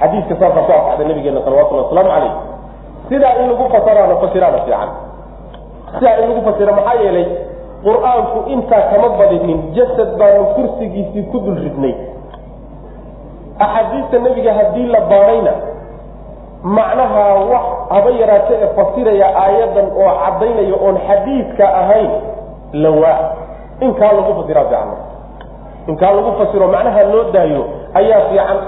xadiiska saasaa ku asaxday nabigeena salawatullhi wasalaamu caleyh sidaa in lagu fasaraana fasiraana fiican. Sidaa in lagu fasira maxaa yeelay qur'aanku intaa kama badinin jasad baanu kursigiisii ku dul ridnay. Axaadiista nebiga haddii la baadhayna macnaha wax haba yaraate ee fasiraya aayadan oo caddaynaya oon xadiidka ahayn lawaa inkaa lagu fasiraa fiican inkaa lagu fasiro macnaha loo daayo ayaa fiican.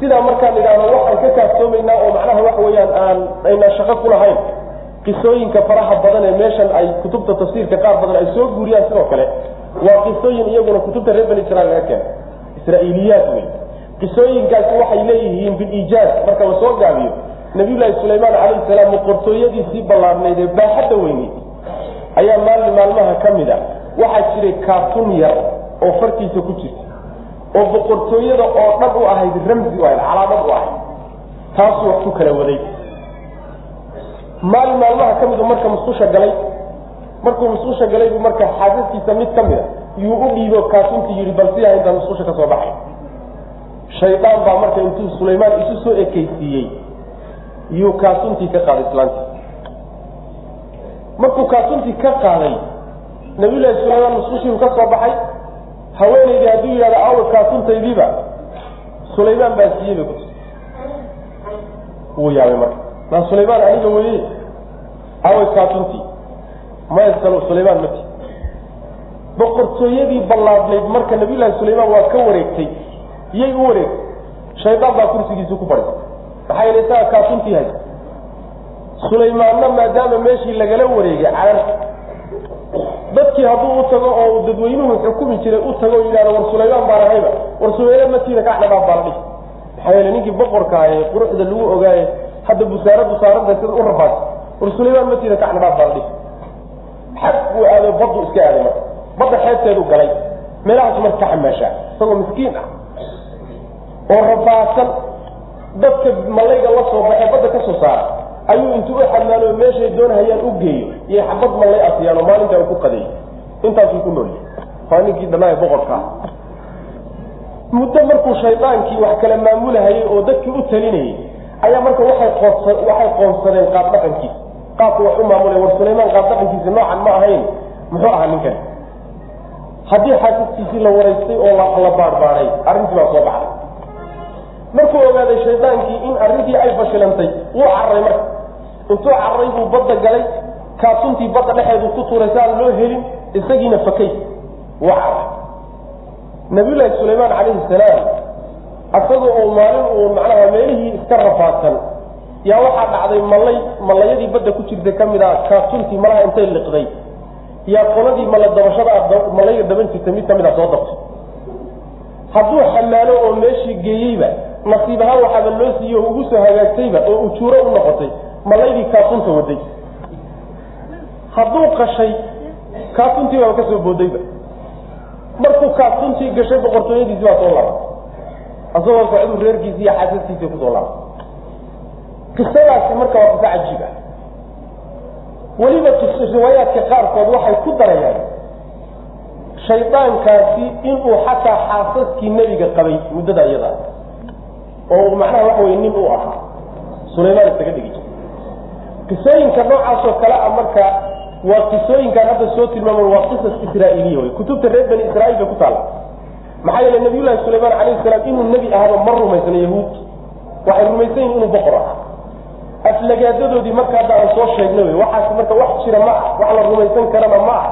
Sidaa markaan idhaahno waxaan ka kaaftoomaynaa oo macnaha waxa weeyaan aan aynaan shaqo ku qisooyinka faraha badan ee meeshan ay kutubta tafsiirka qaar badan ay soo guuriyaan sidoo kale waa qisooyin iyaguna kutubta reer bani israil laga keena israa'iiliyaat wey qisooyinkaasi waxay leeyihiin biliijaaz marka la soo gaabiyo nabiyullaahi sulaymaan calayhi salaam boqortooyadiisii ballaarnayd ee baaxadda weyneyd ayaa maalin maalmaha ka mid a. Waxaa jiray kaatun yar oo fartiisa ku jirta oo boqortooyada oo dhan u ahayd ramsi u ahayd calaamad u ahayd. Taasuu wax ku kala waday maalin maalmaha ka midu marka musqusha galay. Markuu musqusha galay buu marka xaasaskiisa mid ka mida yuu u dhiibo kaatuntii yidhi bal siyaa intaan musqusha ka soo baxay. Shaydaan baa marka intuu sulaymaan isu soo ekeysiiyey yuu kaatuntii ka qaaday islaantii markuu kaatuntii ka qaaday nabiyullaahi sulaymaan musqushiiu ka soo baxay. Haweenaydii hadduu yidhahdo awa kaatuntaydiiba sulaymaan baa siiyey bay ku wuu yaabay marka maa sulaymaan aniga weye away kaatuntii maya sulaymaan mati boqortooyadii ballaadnayd marka nabiyullaahi sulaymaan waa ka wareegtay iyay u wareegtay. Shaydaan baa kursigiisii ku fadhiisay maxaa yeele isaga kaatuntii haysa sulaymaanna maadaama meeshii lagala wareegay carar. Dadkii hadduu u tago oo dadweynuhu xukumi jiray u tago yidhahdo war sulaymaan baan ahayba. War sulaymaan matiina kacdhabaa baaldhi maxaa yeele ninkii boqorka ee quruxda lagu ogaaye hadda busaaradu saaranta sida u rafaas war sulaymaan matiina kacdhabaa baaldhi xag buu aaday baddu iska aaday marka. Badda xeebteedu galay. Meelahaasu marka ka isagoo miskiin ah. Oo rafaasan dadka malayga la soo baxee badda ka soo saara. Ayuu intuu u xadmaano meeshay doonhayaan u geeyo. Iyo xabad mallay asiyaan oo maalinta u ku qadeey intaasuu ku noolyahay waa ninkii dhanaaye boqorka. Ah muddo markuu shaydaankii wax kala maamulahayay oo dadkii u talinayay ayaa marka waxay qoonsa waxay qoonsadeen qaab dhaqankiisa qaabku wax u maamulay war sulaymaan qaab dhaqankiisa noocan ma ahayn. Muxuu ahaa ninkan? Haddii xaasaskiisii la waraystay oo la baarbaaray arrintii baa soo baxday. Markuu ogaaday shaydaankii in arrintii ay fashilantay wuu cararay marka. Intuu cararay buu badda galay kaatuntii badda dhexeedu ku tuuray si aan loo helin isagiina fakay wuu cararay nabiyullaahi sulaymaan calayhi salaam asaga oo maalin uu macnaha meelihii iska rafaadsan. Yaa waxaa dhacday mallay mallayadii badda ku jirta ka mid a kaatuntii malaha intay liqday. Yaa qoladii malla dabashada mallayga daban jirta mid ka mid a soo dabtay hadduu xamaalo oo meeshii geeyeyba nasiib ahaan waxaaba loo siiye oo ugu soo hagaagtayba oo ujuuro u noqotay malaydii kaatunta waday hadduu qashay kaatuntii baaba ka soo boodayba. Markuu kaatuntii gashay boqortooyadiisi baa soo laabay asagoo socduu reerkiisi iyo xaasaskiisii ku soo laabay qisadaasi marka waa qiso cajiib ah. Weliba riwaayaadka qaarkood waxay ku darayaan shaydaankaasi inuu xataa xaasaskii nebiga qabay muddada iyada oo macnaha waxa wey nin uu ahaa. Sulaymaan isaga dhigi jira qisooyinka noocaasoo kale a marka waa qisooyinkaan hadda soo tilmaama waa qisas israa'iiliya wey kutubta reer bani israiil bay ku taalla maxaa yeele nabiyullahi sulaymaan calayhi salaam inuu nebi ahaba ma rumaysna yahuud. Waxay rumaysan yihiin inuu boqor aha aflagaadadoodii marka hadda aan soo sheegna wey waxaas marka wax jira ma ah wax la rumaysan karana ma ah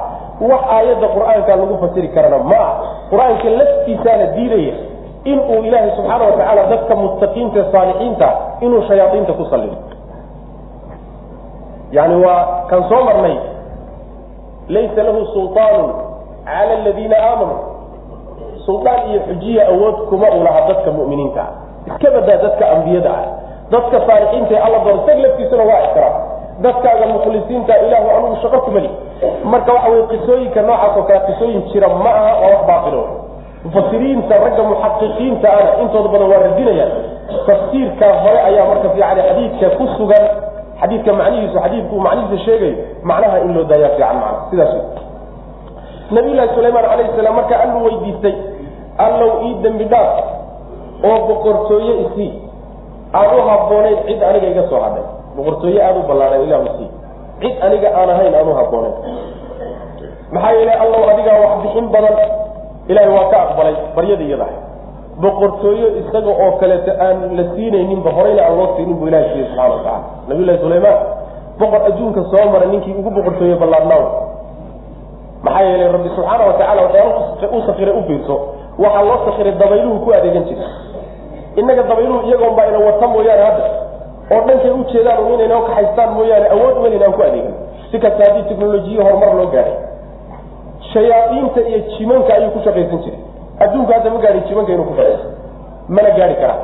wax aayadda qur'aanka lagu fasiri karana ma ah. Qur'aanka laftiisaana diidaya in uu ilaahay subxaana watacaala dadka muttaqiinta saalixiinta inuu shayaaiinta ku salido yani waa kan soo marnay laysa lahu sulطaanu cala aladiina aamanuu suldaan iyo xujiya awood kuma u laha dadka mu'miniinta. Ah iska badaa dadka ambiyada ah. Dadka saalixiinta alla doon isag laftiisuna waa ixtiraam. Dadkaaga mukhlisiinta ilaahu anugu shaqo kumali marka waxa wey qisooyinka noocaas oo kale qisooyin jira ma aha waa wax baatilo mufasiriinta ragga muxaqiqiinta ana intooda badan waa radinayaan tafsiirka hore ayaa marka fiican xadiidka ku sugan. Xadiidka macnihiisu xadiidku macnihiisa sheegayo macnaha in loo daayaa fiican macna. Sidaas. Nabiyullaahi sulaymaan calayhi salaam marka alluu weydiistay allow ii dembi dhaaf oo boqortooye isii. Aan u habboonayn cid aniga iga soo hadhay. Boqortooye aada u ballaaran ilahu isii cid aniga aan ahayn aan u habboonayn maxaa yeelay allow adigaa wax bixin badan ilaahay waa ka aqbalay baryada iyada boqortooyo isaga oo kaleeto aan la siinayninba horeyna aan loo siinin bu ilahay siiye subxana wa nabiyullahi sulaymaan boqor adduunka soo mara ninkii ugu boqortooye ballaarnaaw maxaa yeelay rabbi subxaana wa tacala waxyaala u sakiray u fiirso waxaa loo sakiray dabayluhu ku adeegan jira. Innaga dabayluhu iyagoonbaa ina wata mooyaane hadda. Oo dhankay u jeedaan un inayna kaxaystaan mooyaane awood umalin aan ku adeegan si kasta haddii teknolojiya horumar loo gaahay shayaaiinta iyo jimanka ayuu ku shaqaysan jiray. Adduunku hadda ma gaadhi jimanka inuu ku shaqayso mana gaadhi karaa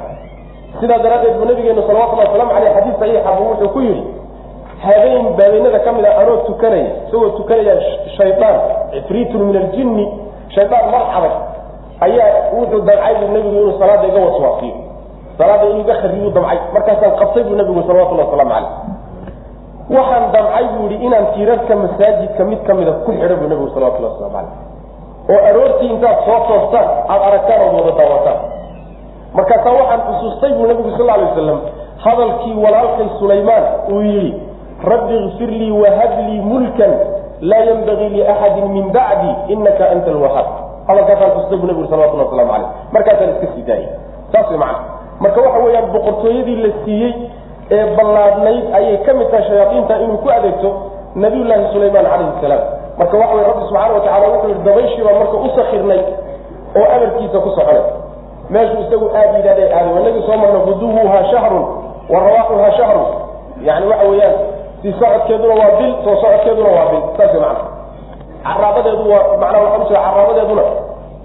sidaa daraaddeed buu nabigeenu salawatullahi waslamu aleyh xadiis saxiixa buu wuxuu ku yidhi habeen baabeynada ka mid a anoo tukanaya isagoo tukanaya shaydaan cifriitun min aljinni. Shaydaan mar ayaa wuxuu damcay buu nabigu inuu salaada iga waswaasiyo. Salaada inuu iga kharibuu damcay. Markaasaan qabtay buu nabigu salawatullahi waslamu caleyh waxaan damcay buu yihi inaan tiirarka masaajidka mid kamida ku xidho buu nabigu salawatullah waslamu caleyh oo aroortii intaad soo toostaan aada aragtaan ood wada daawataan. Markaasaa waxaan xusuustay buu nabigu sal alay wasalam hadalkii walaalkay sulaymaan uu yidhi rabbi ikfir lii wahab lii mulkan laa yanbagii liaxadin min bacdi inaka anta alwahaab hadalkaasaan xusustay buu nabigu salawatullah waslamu caleyh markaasaan iska sii daayay. Saas way macana marka waxa weeyaan boqortooyadii la siiyey ee ballaadnayd ayay ka mid tahay shayaaiinta inuu ku adeegto nabiyullaahi sulaymaan calayhi salaam. Marka waxa wey rabbi subxaana watacala wuxuu yihi dabayshiiba marka u sakirnay oo amarkiisa ku soconay meeshuu isagu aad yidhahday aada wanagii soo marna guduwuhaa shahrun wa rawaaxuhaa shahrun. Yani waxa weeyaan si socodkeeduna waa bil soo socodkeeduna waa bil. Saas macana caraabadeedu waa macnaa waxaa u jira caraabadeeduna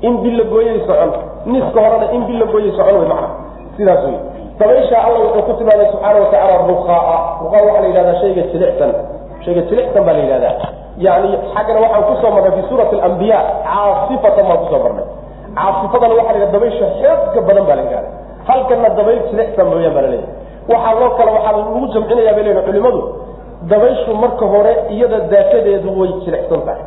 in bil la gooyay socon niska horena in bil la gooyay socon wey macana sidaas wey dabaysha alla wuxuu ku tilmaamay subxaana watacaala ruqaa ruqaa waxaa la yidhahdaa shayga jilicsan. Shayga jilicsan baa la yidhahdaa. Yani xaggana waxaan ku soo marnay fi suurati alambiya caasifatan baan ku soo marnay. Caasifadana waxa la yidhahda dabaysha xooga badan baa la yidhahda halkana dabayl jilicsan mooyaan baa la leeyahay. Waxaa loo kale waxaa lagu jamcinaya bay leeyihiin culimadu dabayshu marka hore iyada daatadeedu way jilicsan tahay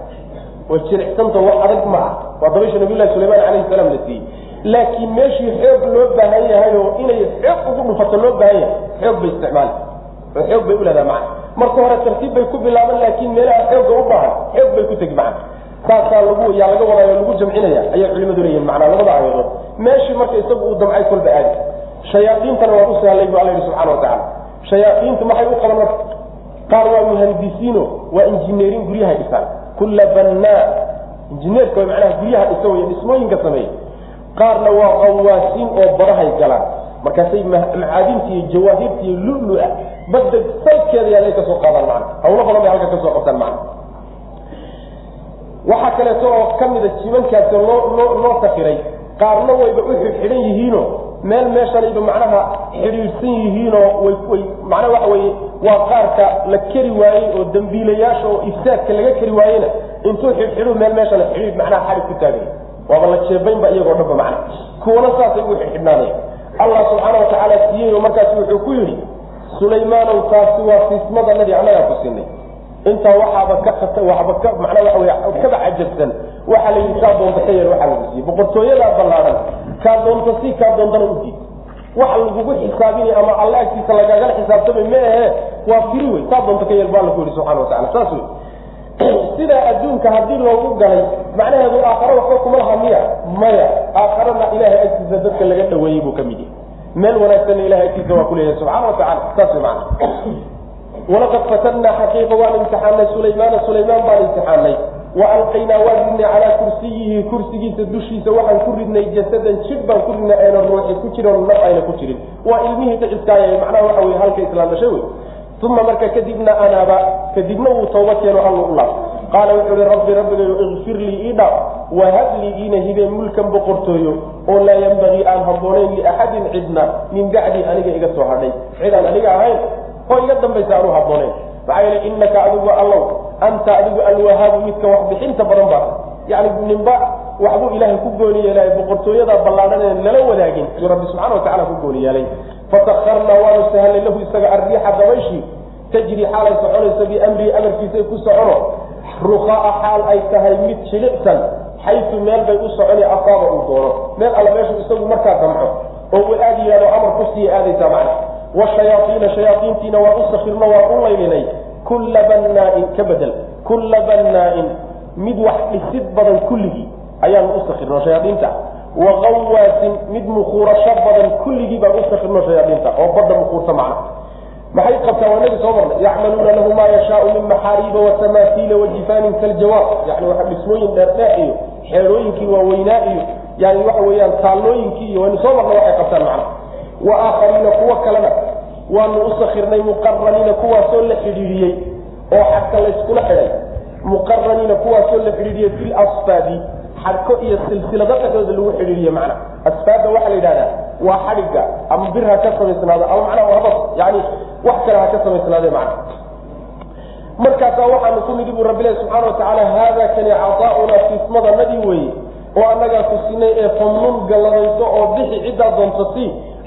way jilicsanta wax adag ma ah waa dabaysha nabiyullahi sulaymaan calayhi salaam la siiyey. Laakiin meeshii xoog loo baahan yahay oo inay xoog ugu dhufato loo baahan yahay xoog bay isticmaali oo xoog bay uleedaha macna. Marka hore tartiib bay ku bilaaban laakiin meelaha xoogga u baahan xoog bay ku tegi macna. Saasaa lagu yaa laga wadaayo lagu jamcinaya ayay culimadu leeyihiin macnaa labada aayadood. Meeshii marka isagu uu damcay kolba aadi shayaaiintana waa u sahlay bu alla yihi subxana watacala shayaaiintu maxay u qaban marka? Qaar waa muhandisiino waa injineerin guryahay dhisaan kulla bannaa. Injineerka way macnaha guryaha dhisa wey dhismooyinka sameeya qaarna waa qawaasiin oo badahay galaan. Markaasay macaadinta iyo jawaahirta iyo lulu-a badda salkeeda yaalay ka soo qaadaan macna. Hawlo badan bay halka ka soo qabtaan macna. Waxaa kaleeto oo kamida jimankaasi loo loo loo sakiray qaarna wayba u xidxidhan yihiino meel meeshanayba macnaha xidhiidhsan yihiinoo way waxa weeye waa qaarka la keri waayey oo dambiilayaasha oo ifsaadka laga keri waayena intuu xidhxidhu meel meeshana xidhiidh macnaha xarig ku taagay. Waaba la jeebaynba iyagoo dhanba macna kuwana saasay u xidhxidhnaanaya allah subxaana watacaala siiyey oo markaas wuxuu ku yidhi sulaymaanow taasi waa fiismadanadii annagaa ku sinay intaa waxaaba ka waxba ka macnaa waxa wey kaba cajabsan waxaa la yidhi kaa doonta ka yar waxaa lagu siiyey boqortooyadaa ballaaran kaa doonta si kaa doontana u diid waxa lagugu xisaabinay ama alla agtiisa lagaagala xisaabtamay ma ahe waa firi wey kaa doonta ka yar ba alla ku yihi subxana watacala saas wey sidaa adduunka haddii loogu galay macnaheedu aakhare waxba kuma laha miya maya aakharana ilahay agtiisa dadka laga dhaweeyey buu ka mid yahay. Meel wanaagsanna ilahay agtiisa waa kuleeyahay subxana watacala saas wey macana walaqad fatannaa xaqiiqa waan imtixaanay sulaymaana sulaymaan baan imtixaanay wa alqaynaa waan ridnay calaa kursiyihi kursigiisa dushiisa waxaan ku ridnay jasadan jid baan ku ridnay ayna ruuxi ku jirin naf ayna ku jirin. Waa ilmihii dhiciskaaya macnaha waxa wey halka islaam dhashay wey uma marka kadibna anaaba kadibna wuu tooba keeno alla u laab qaala wuxuu ihi rabbi rabbigayo ikfir lii ii dhaaf wahab lii iina hibee mulkan boqortooyo oo laa yambagii aan habboonayn liaxadin cidna min bacdii aniga iga soo hadhay. Cidaan aniga ahayn oo iga dambaysa aanu habboonayn. Maxaa yeele inaka adigu allow anta adigu alwahaabu midka waxbixinta badan baa yani ninba waxbuu ilaahay ku gooni yeelay boqortooyada ballaadhan lala wadaagin yuu rabbi subxana watacala ku gooni yeelay fatakarnaa waanu sahlay lahu isaga arriixa dabayshii tajri xaalay soconayso biamrihi amarkiisay ku socono rukaa xaal ay tahay mid jilicsan xaytu meel bay u soconi asaaba uu doono meel alla meeshu isagu markaa damco oo uu aad yihahdo amar ku sii aadaysaa macna washayaaiina shayaaiintiina waa u sakirno waa u laylinay kulla bannaain ka bedel kulla bannaain mid wax dhisid badan kulligii ayaanu u sakirno shayaaiinta wa qawaasin mid mukuurasho badan kulligii baan u sakirno oo badda mukuurta macna maxay qabtaa waa nagi soo marnay yacmaluuna lahu maa yashaau min maxaariiba watamaahiila wajifaanin kaljawaab yani waa dhismooyin dheerdheer iyo xeerooyinkii waaweynaa iyo yani waxa weeyaan taallooyinkii iyo waynu soo marnay waxay qabtaan macna wa aakhariina kuwo kalena waanu u sakirnay muqaraniina kuwaasoo la xidhiidhiyey oo xagka layskula xidhay. Muqaraniina kuwaasoo la xidhiidhiyey fi lasfaadi xadko iyo silsilado dhexdooda lagu xidhiiriye macna. Asfaadda waxaa la yidhahdaa waa xadhigga ama bir ha ka samaysnaado ama macnaha habas yani wax kale ha ka samaysnaade macna. Markaasaa waxaanu ku nidhi buu rabbilahi subxaana watacaala haada kani cadaauna fiismadanadii weeye oo annagaa ku ee famnun galladayso oo bixi ciddaa doonta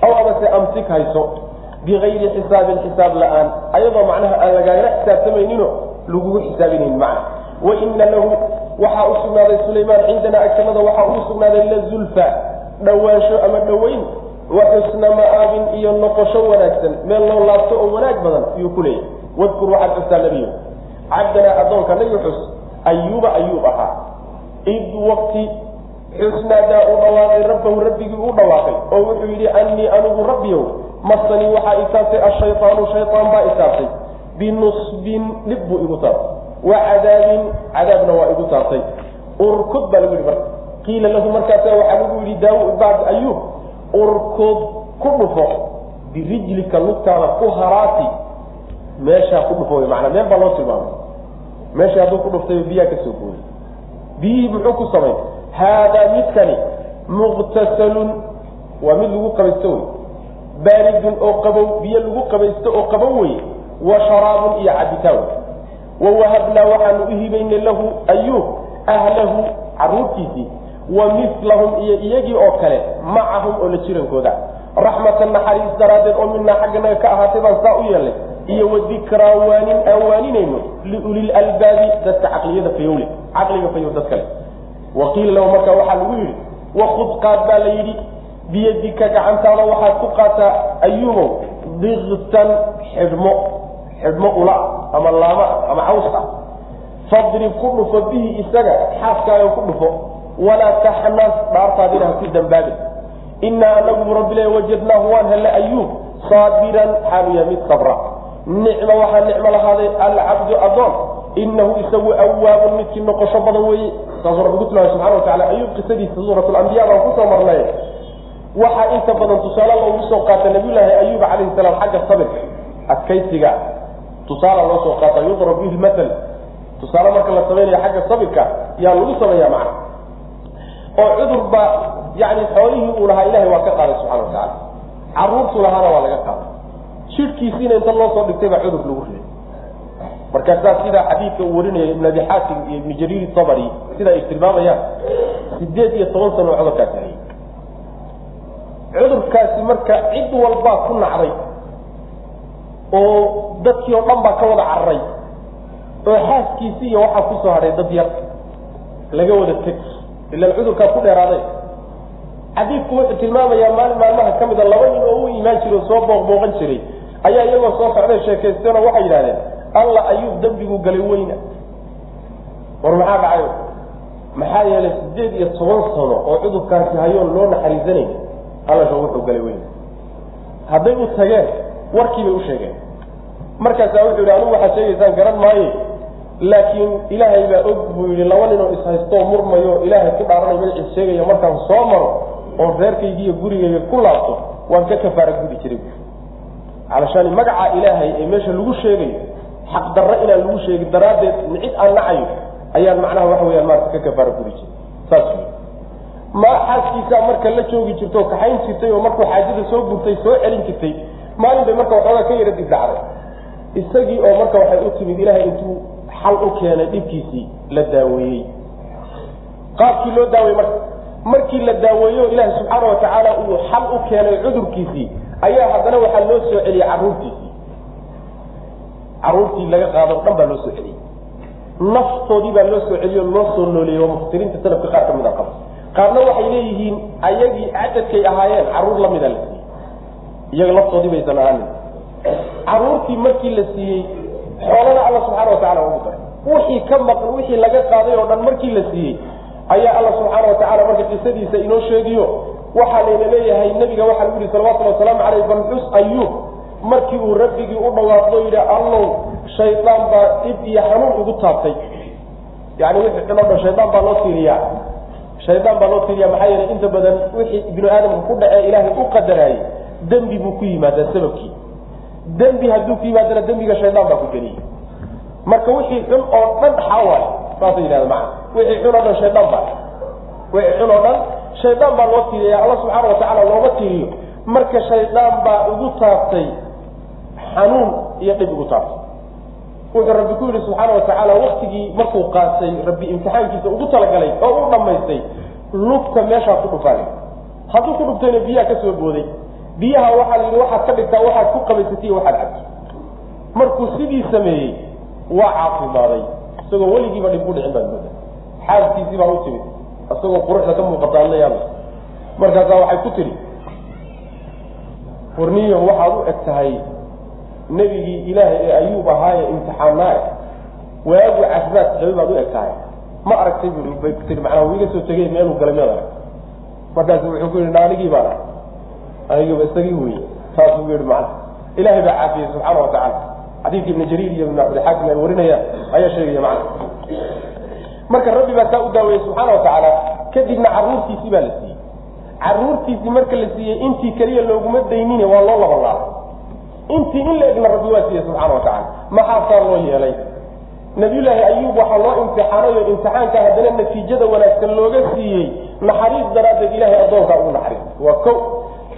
aw amase amsik hayso bikayri xisaabin xisaab la'aan ayadoo macnaha aan lagaagala xisaabtamayninoo lagugu xisaabinayn macna waina lahu waxaa u sugnaaday sulaymaan cindanaa agtanada waxaa uu sugnaaday lazulfa dhowaansho ama dhoweyn wa xusna ma'aabin iyo noqosho wanaagsan meel loo laabto oo wanaag badan ayuu ku leeyahy wadkur waxaad xustaa nebiyo cabdanaa addoonka nabi xus ayuuba ayuub ahaa id waqti xusnaadaa uu dhawaaqay rabbahu rabbigii u dhawaaqay. Oo wuxuu yidhi annii anigu rabbiyow masanii waxaa itaabtay ashaytaanu shaytaan baa itaabtay binusbin dhib buu igu taabtay wa cadaabin cadaabna waa igu taabtay urkud baa lagu yidhi marka. Qiila lahu markaasa waxaa lagu yidhi daabd ayuub urkud ku dhufo birijlika lugtaada ku haraati. Meeshaa ku dhufo wy maanaa meel baa loo tilmaamay. Meesha hadduu ku dhuftay biyaa ka soo gooyay. Biyihii muxuu ku samay haadaa midkani muqtasalun waa mid lagu qabaysto wey baaridun oo qabow biyo lagu qabaysto oo qabow wey wa sharaabun iyo cabitaan wey wawahabnaa waxaanu u hibaynay lahu ayuub ahlahu caruurtiisii wa milahum iyo iyagii oo kale macahum oo la jirankooda raxmatan naxariis daraaddeed oo minaa xagganaga ka ahaatay baan saa u yeelnay iyo wadikraa waanin aan waaninayno liulil albaabi dadka caqliyada fayowle caqliga fayow dad kale waqiila lahu marka waxaa lagu yidhi wakud qaad baa la yidhi biyadika gacantaada waxaad ku qaataa ayuubow diktan xidhmo xidhmo ula ama laama ama caws ah fadrib ku dhufo bihi isaga xaaskaaga ku dhufo. Walaa taxnas dhaartaadina ha ku dambaabin inaa anagu rabbilah wajadnaahu waan helle ayuub saabiran xaaluya mid sabra. Nicma waxaa nicmo lahaaday alcabdu adoon inahu isagu awaabun midkii noqosho badan weeye saasuu rabbi ku tilmaamay subxana watacala ayuub qisadiisa suurat lambiya baan ku soo marnay waxaa inta badan tusaale loogu soo qaata nabiyulaahi ayuub calayhi salaam xagga sabirka adkaysiga tusaala loo soo qaata yudrab bihi lmatal tusaale marka la samaynayo xagga sabirka yaa lagu sameeya macna oo cudur baa yani xoolihii uu lahaa ilahay waa ka qaaday subxana wa tacala caruurtu lahaana waa laga qaaday shirkiisiina inta loo soo dhigtay baa cudur lagu riday markaasaa sidaa xadiidka uu warinaya ibn abi xaatim iyo ibn jariir sabri sida ay tilmaamayaan sideed iyo toban sano cudurkaasi hayay cudurkaasi marka cid walbaa ku nacday oo dadkii oo dhan baa ka wada cararay oo xaaskiisii iyo waxaa ku soo hadhay dad yar laga wada teg ilan cudurkaa ku dheeraaday xadiidku wuxuu tilmaamayaa maalin maalmaha ka mida laba nin oo u imaan jiray oo soo booqbooqan jiray ayaa iyagoo soo socday sheekaysteenoo waxay yidhahdeen alla ayuub dembigu galay weyna. War maxaa dhacayo maxaa yeelay sideed iyo toban sano oo cudurkaasi hayoon loo naxariisanayn allasha wuxuu galay weyna. Hadday u tageen warkii bay u sheegeen. Markaasaa wuxuu yidhi anugu waxaad sheegaysaan garan maayo laakiin ilaahay baa og buu yidhi laba ninoo ishaystoo murmayo ilaahay ku dhaaranay magaciis sheegaya markaan soo maro oon reerkaygiiyo gurigayga ku laabto waan ka kafaara gudi jiray. Calashaani magaca ilaahay ee meesha lagu sheegayo xaq darro inaan lagu sheegin daraaddeed cid aan nacayo ayaan macnaha waxa weyaan maarata ka kafaara gudi jiray saas wey ma xaaskiisaa marka la joogi jirta oo kaxayn jirtay oo markuu xaajada soo gurtay soo celin jirtay maalin bay marka waxoogaa ka yara dibdhacday isagii oo marka waxay u timid ilaahay intuu xal u keenay dhibkiisii la daaweeyey. Qaabkii loo daaweyey marka markii la daaweeyo ilaahi subxaana watacaala uu xal u keenay cudurkiisii ayaa haddana waxaa loo soo celiyey caruurtiisii caruurtii laga qaado dhan baa loo soo celiyey. Naftoodii baa loo soo celiyey oo loo soo nooleeyey oo mufsiriinta salafka qaar ka mid a qaba qaarna waxay leeyihiin ayagii cadadkay ahaayeen carruur lamida la siiyey. Iyaga laftoodii baysan ahaanin caruurtii markii la siiyey xoolana alla subxaana watacala ugu daray wixii ka maqan wixii laga qaaday oo dhan markii la siiyey ayaa alla subxaana watacala marka qisadiisa inoo sheegiyo. Waxaa layna leeyahay nebiga waxaa lagu yihi salawatulli wasalaamu caleyh bal xus ayuub markii uu rabbigii u dhawaaqdo yidhi allow shaydaan baa dhib iyo xanuun igu taabtay. Yani wixii dhan shaydaan baa loo tiiriyaa shaydaan baa loo tiiriyaa maxaa yeelay inta badan wixii ibnu aadamka ku dhacee ilaahay u qadaraayey dembi buu ku yimaadaa sababkii. Dembi hadduu ku yimaadana dembiga shaydaan baa ku geliyey. Marka wixii xun oo dhan xaaway saasa yidhahda macana wixii xun oo dhan shaydaan baa. Wixii xun oo dhan shaydaan baa loo tiiriya alla subxaana watacaala looma tiiriyo marka shaydaan baa ugu taabtay xanuun iyo dhib ugu taabtay wuxuu rabbi ku yidhi subxaana watacaala waktigii markuu qaatay rabbi imtixaankiisa ugu talagalay oo u dhammaystay lugta meeshaa ku dhufaanay hadduu ku dhuftayna biyaha ka soo booday. Biyaha waxaa la yidhi waxaad ka dhigtaa waxaad ku qabaysatay iyo waxaad cabto. Markuu sidii sameeyey waa caafimaaday isagoo weligiiba dhib ku dhicin baad mooda xaaskiisii baa u timid isagoo quruxda ka muuqata adla yaaba markaasaa waxay ku tidhi warniyo waxaad u eg tahay nebigii ilaahay ee ayuub ahaaye imtixaanaae waagu caafimaad qabay baad u eg tahay ma aragtay bu bay ku tii macnaa wuu iga soo tegey meeluu galay miyaad arag markaasu wuxuu ku yidhi na anigii baan arag anigiiba isagii wey saasuu yihi macna ilaahay baa caafiyey subxaana wa tacala xadiidka ibn jariir iyo ibn cabdilxaakim ay warinayaan ayaa sheegaya macna marka rabbi baa saa u daaweeyey subxaana wa tacaala kadibna caruurtiisii baa la siiyey. Caruurtiisii marka la siiyey intii keliya looguma daynine waa loo labanlaabay intii in la egna rabbi waa siiyey subxaana wa tacala maxaasaa loo yeelay. Nabiyullaahi ayuub waxaa loo imtixaanayo imtixaanka haddana natiijada wanaagsan looga siiyey. Naxariis daraaddeed ilahay addoonkaa ugu naxariis. Waa ko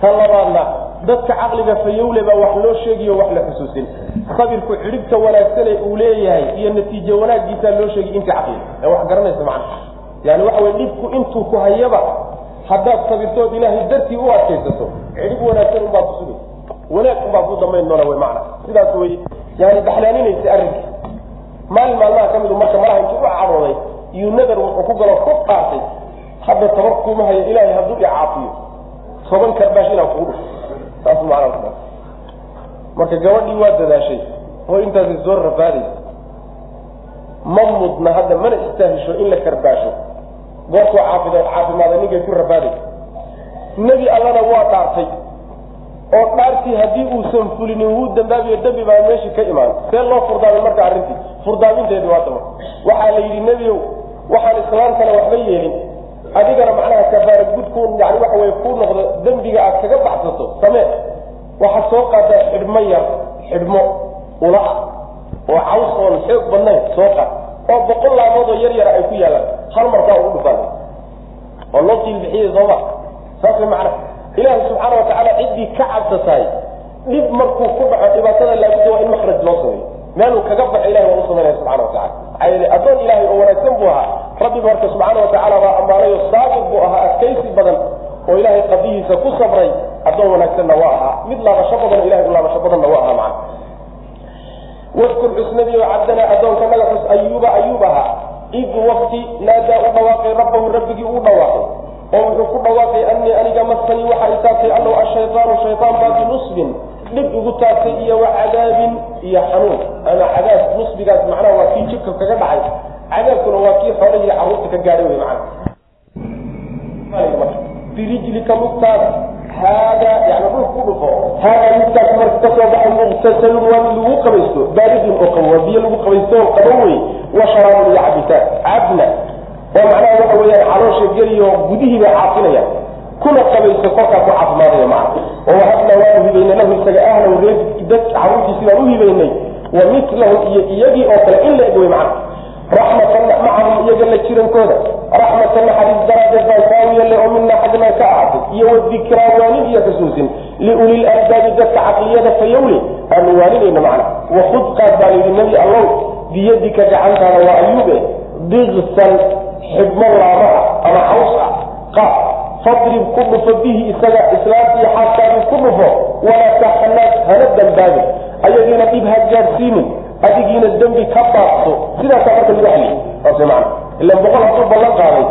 ka labaadna dadka caqliga fayowle baa wax loo sheegiyo wax la xusuusin. Sabirku cidhibta wanaagsane uu leeyahay iyo natiijo wanaagiisaa loo sheegay intii caqliga. Ee wax garanaysa macna. Yani waxa wey dhibku intuu ku hayaba haddaad sabirtood ilaahay dartii u adkaysato cidhib wanaagsan unbaad kusugay wanaag unbaa ku damayn doona wy macna. Sidaas wey yani baxlaaninaysa arrinka. Maalin maalmaha ka midu marka malaha intuu u cadooday iyuu nadar wuxuu ku galo ku qaatay. Hadda tabar kuuma hayo ilaahay hadduu icaafiyo toban karbaash inaan kugu dhufo. Saas macnaa marka gabadhii waa dadaashay oo intaasay soo rafaadaysa ma mudna hadda mana istaahisho in la karbaasho. Goortuu caafid caafimaada ninkay ku rafaadaysa. Nebi allana waa dhaartay oo dhaartii haddii uusan fulinin wuu dambaabiyo dembi baa meeshii ka imaan. See loo furdaamay marka arrintii. Furdaaminteedii waa dama waxaa la yidhi nebiow waxaan islaamtana waxba yeelin. Adigana macnaha kafaara gudku yani waxa wey kuu noqdo dembiga aad kaga baxsato. Samee waxaad soo qaadaa xidhmo yar xidhmo ula ah oo caws oon xoog badnayn soo qaad. Oo boqol laamood oo yar yara ay ku yaalaan. Hal markaa ugu dhufaan. Oo loo tiilbixiyey sooma saas way ilaahi subxaana watacaala ciddii ka cabsatahay dhib markuu ku dhaco dhibaatada laabudda waa in makraj loo sameeyo. Meeluu kaga baxo ilahi waa u samaynaya subxana watacala maxaa yeele addoon ilaahay oo wanaagsan buu ahaa. Rabbiba horta subxaana watacaala baa ammaanayo saabir buu ahaa adkaysi badan oo ilaahay qadihiisa ku sabray addoon wanaagsanna waa ahaa. Mid laabasho badan ilahay u laabasho badanna waa ahaa macana wadkur xusnadii oo cabdanaa addoonka naga xus ayuuba ayuub ahaa id wakti naadaa u dhawaaqay rabbahu rabbigii uu dhawaaqay oo wuxuu ku dhawaaqay anii aniga masanii waxa itaabtay allow ashaytaanu shaytaan baa binusbin dhib igu taabtay iyo wa cadaabin iyo xanuun. Ama cadaab nusbigaas macnaha waa kii jidka kaga dhacay. Cadaabkuna waa kii xoolahii carruurta ka gaadhay wey macana birijlika lugtaada haada yani dhulka ku dhufo haada midkaas marka ka soo baxay muqtasalun waa mid lagu qabaysto baaridin oo qabo waa biyo lagu qabaysto oo qabo wey wa sharaabun iyo cabitaan cabna oo macnaha waxa weeyaan caloosha geliyo gudihii bay caafinayaan kuna qabayso kolkaa ku caafimaadaya macna. Oo wahabna waanu hibaynay lahu isaga ahlan dad caruurtiisi baan u hibaynay. Wa mitlahu iyo iyagii oo kale in la eg wey macna. Raxmatan macahum iyaga la jirankooda. Raxmatan naxariis daradeed baan kaa yeelay oo mina xagna ka ahaatay iyo wadikraa waanin iyo xusuusin. Liulil albaabi dadka caqliyada fayowle aanu waaninayno macna. Wakud qaad baa layidhi nebi allow biyadika gacantaada waa ayuube digsan xibmo laama ah ama caws ah qaad fadrib ku dhufo bihi isaga islaamtii xaaskaadii ku dhufo walaa taxnaas hana dambaabin ayagiina dhib ha gaadsiinin adigiina dembi ka baaqso. Sidaasaa marka lagu xaliy saas man ila boqol hadduu ballan qaaday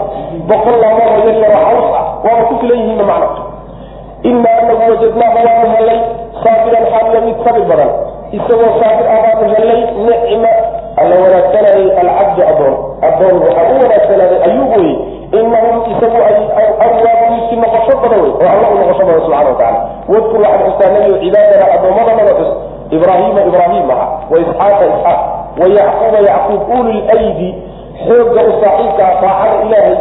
boqol laamao yar yaro caws ah waaba ku filan yihiinna macna. Ina anagu wajadnaahu waanu helay saabiran xaaliya mid sabir badan. Isagoo saabir ah baanu helay nicma alla wanaagsanayay alcabdu adoon adoon waxaa u wanaagsanaaday ayuub wey inahum isagu ay awaabu midkii noqosho badan wey oo alla u noqosho badan subxana watacala wadkur waxaad xustaa cibaadana addoommada naga xus ibraahiima ibraahim aha wa isxaaqa isxaaq wa yacquuba yacquub uli lydi xooga u saaxiibka ah taacada ilaahay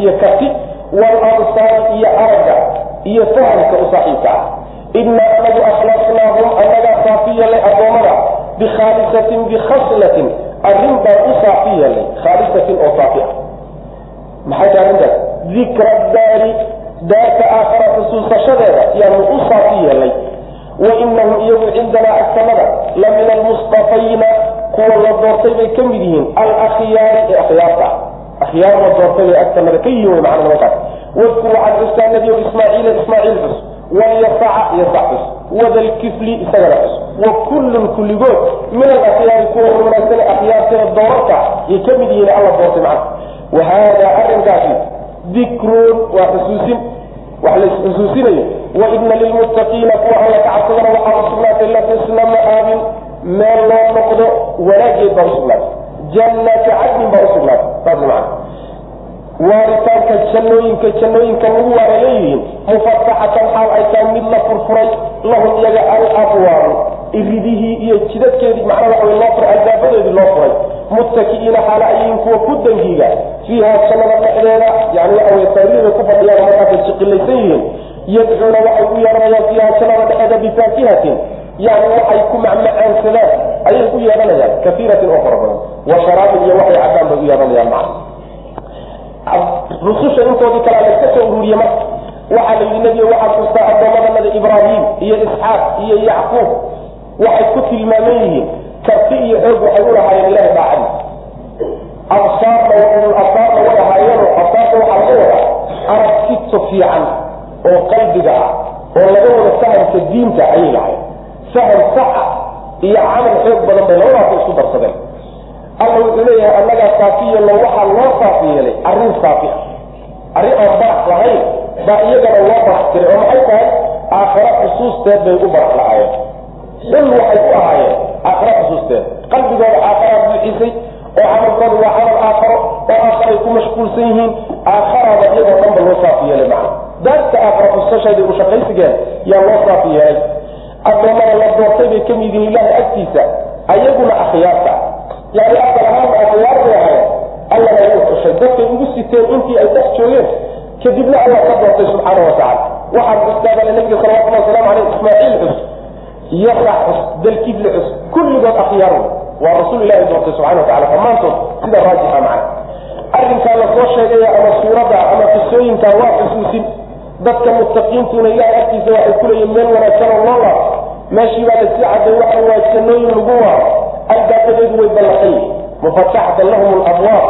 iyo karti walamsaari iyo aragga iyo fahamka u saaxiibka ah inaa anagu akhlaqnaahum annagaa saafi yeelay addoommada bikhaalisatin bikhaslatin arrin baan u saafi yeelay khaalisatin oo saafi ah maxay tahay arrintaas dikra daari daarta aakhara xusuusashadeeda yaanu u saafi yeelay wainahum iyagu cindanaa agtamada la min almustafayna kuwa la doortay bay ka mid yihiin alakhyaari ee akhyaarta akhyaar la doortay bay agtamada ka yihiin wy macna nimankaas wadkur waxaad xustaa nebiyo ismaaciila ismaaciil xus walyasaca iyo sac xus wadalkifli isagana xus wa kullun kulligood min alakhyaari kuwa wanaagsan akhyaarteeda doorarka yay ka mid yihiin alla doortay macna. Wa haadaa arrinkaasi dikrun waa xusuusin wax la isxusuusinayo waina lilmuttaqiina kuwa alla ka cabsadana waxaa usugnaatay laxusna ma'aamin meel loo noqdo wanaageed baa usugnaatay jannati cadnin baa usugnaatay saas macana waaritaanka jannooyinka jannooyinka lagu waara leeyihiin mufataxatan xaal ay tahay mid la furfuray lahum iyaga alabwaabu iridihii iyo jidadkeedii macnaa waxa loo furay albaabadeedii loo furay. Muttaki'iina xaala ayihiin kuwa ku dangiiga. Fiiha jannada dhexdeeda yani waxa wey sariiray ku fadhiyaan markaasay jiqilaysan yihiin. Yadcuuna waxay u yeehanayaan fiiha jannada dhexeeda bifaakihatin yani waxay ku macmacaansadaan ayay u yeehanayaan kaiiratin oo fara badan. Wa sharaabin iyo waxay cabbaan bay u yeehanayaan macna rususha intoodii kalea laska soo ururiye marka. Waxaa la yidhi nebiga waxaad xustaa addoommadanada ibraahim iyo isxaaq iyo yacquub. Waxay ku tilmaaman yihiin karti iyo xoog waxay u lahaayeen ilahi daacadi absaarna absaarna way ahaayeenoo absaarta waxaa laga wadaa aragtito fiican oo qalbiga ah oo laga wada fahamka diinta ayay lahayen faham sax ah iyo camal xoog badan bay labadaasa isku darsadeen alla wuxuu leeyahay annagaa saafi yeelno waxaa loo saafi yeelay arrin saafi ah. Arrin aan barax lahayn baa iyagana loo barax jiray oo maxay tahay? Aakhara xusuusteed bay u barax lahaayeen. Xil waxay ku ahaayeen aakhara xusuusteed. Qalbigooda aakharaa buuxisay oo camalkooda waa camal aakharo oo aakhara ay ku mashquulsan yihiin aakharaaba iyagoo dhanba loo saafi yeelay macna. Daarta aakhara xusasheeda u shaqaysigeed yaa loo saafi yeelay. Addoommada la doortay bay ka mid yihiin ilaahay agtiisa ayaguna akhyaarta yani asal ahaan akhyaar bay ahayen allana wuu xushay. Dadkay ugu siteen intii ay dhex joogeen kadibna allah ka doortay subxaana wa tacala waxaad xustaabale nabiga salawatullah waslamu aleyh ismaaciil xus yasax xus dalkidle xus kulligood akhyaar waa rasuul ilahi doortay subxana wa tacala dhammaantood sida raajixa macna arrinkaa la soo sheegaya ama suuradda ama qisooyinkaa waa xusuusin. Dadka muttaqiintuna ilahay agtiisa waxay kuleeyihin meel wanaagsan oo loo laabo. Meeshii baa la sii caday waxa waa jannooyin lagu waaro albaabadeedu way ballaqan yihiin mufataxatan lahum alabwaab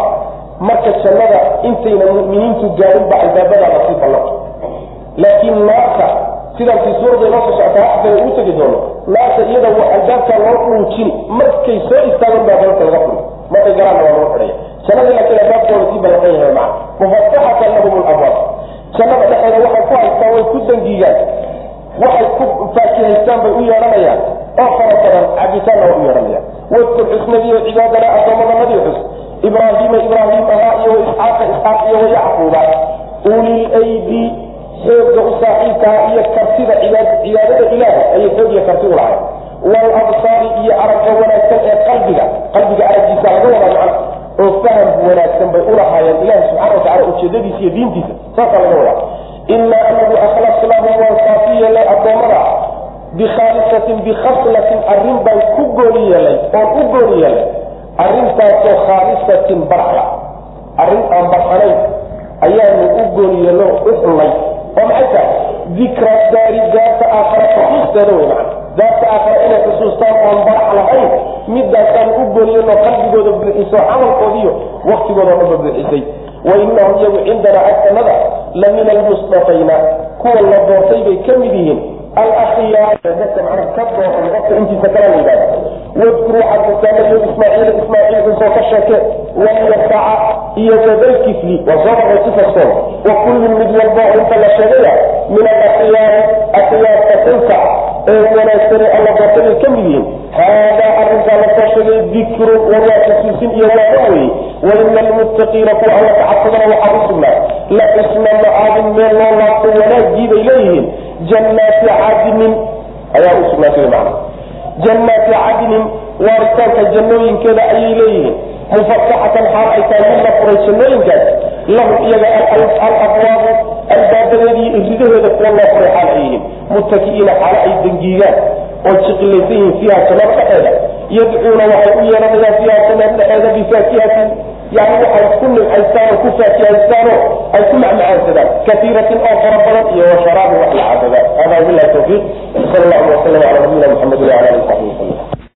marka jannada intayna mu'miniintu gaadhin ba albaabadaa la sii ballaqo laakiin naarta sidaan fii suurada inoo soo socota waxbay ugu tegi doono. Naarta iyada waa albaabkaa loo dhuujin markay soo istaagan baa dalka laga furi markay garaanna waa lagu xidhaya jannada laakiin albaabkooda sii balaqan yahay maca. Mufataxatan lahum labwaab jannada dhexeeda waxay ku haystaan way ku dangiigaan waxay ku faakihaystaan bay u yeedhanayaan oo fara badan cabitaanna waa u yeedhanayaan wadkur xusnadiyo cibaadana addoomadanadii xus ibraahiima ibraahim ahaa iyo waisxaaqa isxaaq iyo wayacquuba ulileydi xooga u saaxiibkaha iyo kartida cibaadada ilaahay ayay xoog iyo karti u walabsaari iyo aragga wanaagsan ee qalbiga qalbiga araggiisa laga wadaa macna oo faham wanaagsan bay ulahaayeen ilahi subxana watacala ujeedadiisa iyo diintiisa. Saasaa laga wadaa inaa anagu akhlasnahum waan saafi yeelay addoommada bikhaalisatin bikhaslatin arrin baan ku gooni yeelay oon u gooni yeelay arrintaasoo khaalisatin barxla arrin aan barxanayn ayaanu u gooni yeelo u xullay oo maxay tahay dikra daari daarta aakhara xusuusteeda wey macana daarta aakhara inay xusuustaan oon barax lahayn midaasaan u gooni yeelo qalbigooda buuxiso camalkoodiiyo waktigooda dhaba buuxisay wainahum iyagu cindanaa agtanada la min almusdafayna kuwa la doortay bay ka mid yihiin alakhiyaardadka mana ka dooran iyo iyo jannaati cadnin ayaa u sugnaatay macna jannaati cadnin waaritaanka jannooyinkeeda ayay leeyihiin mufataxatan xaal ay tahay mid la furay jannooyinkaas lahum iyaga alabwaabu albaabadeedii iridaheeda kuwa loo furay xaal ay yihiin muttaki'iina xaalo ay dangiigaan oo jiqilaysan yihiin fiiha jannada dhexeeda yadcuuna waxay u yeeranayaan fiiha jannada dhexeeda bifaakihatin yani waxay ku nimcaystaan oo ku faajihaystaano ay ku macmacaansadaan kaiiratin oo fara badan iyo washaraabi wax la cadada hada bilahi tawfiiq. Sal allahu waslam ala nabiyina mxamedi waala ali saxbi wasalam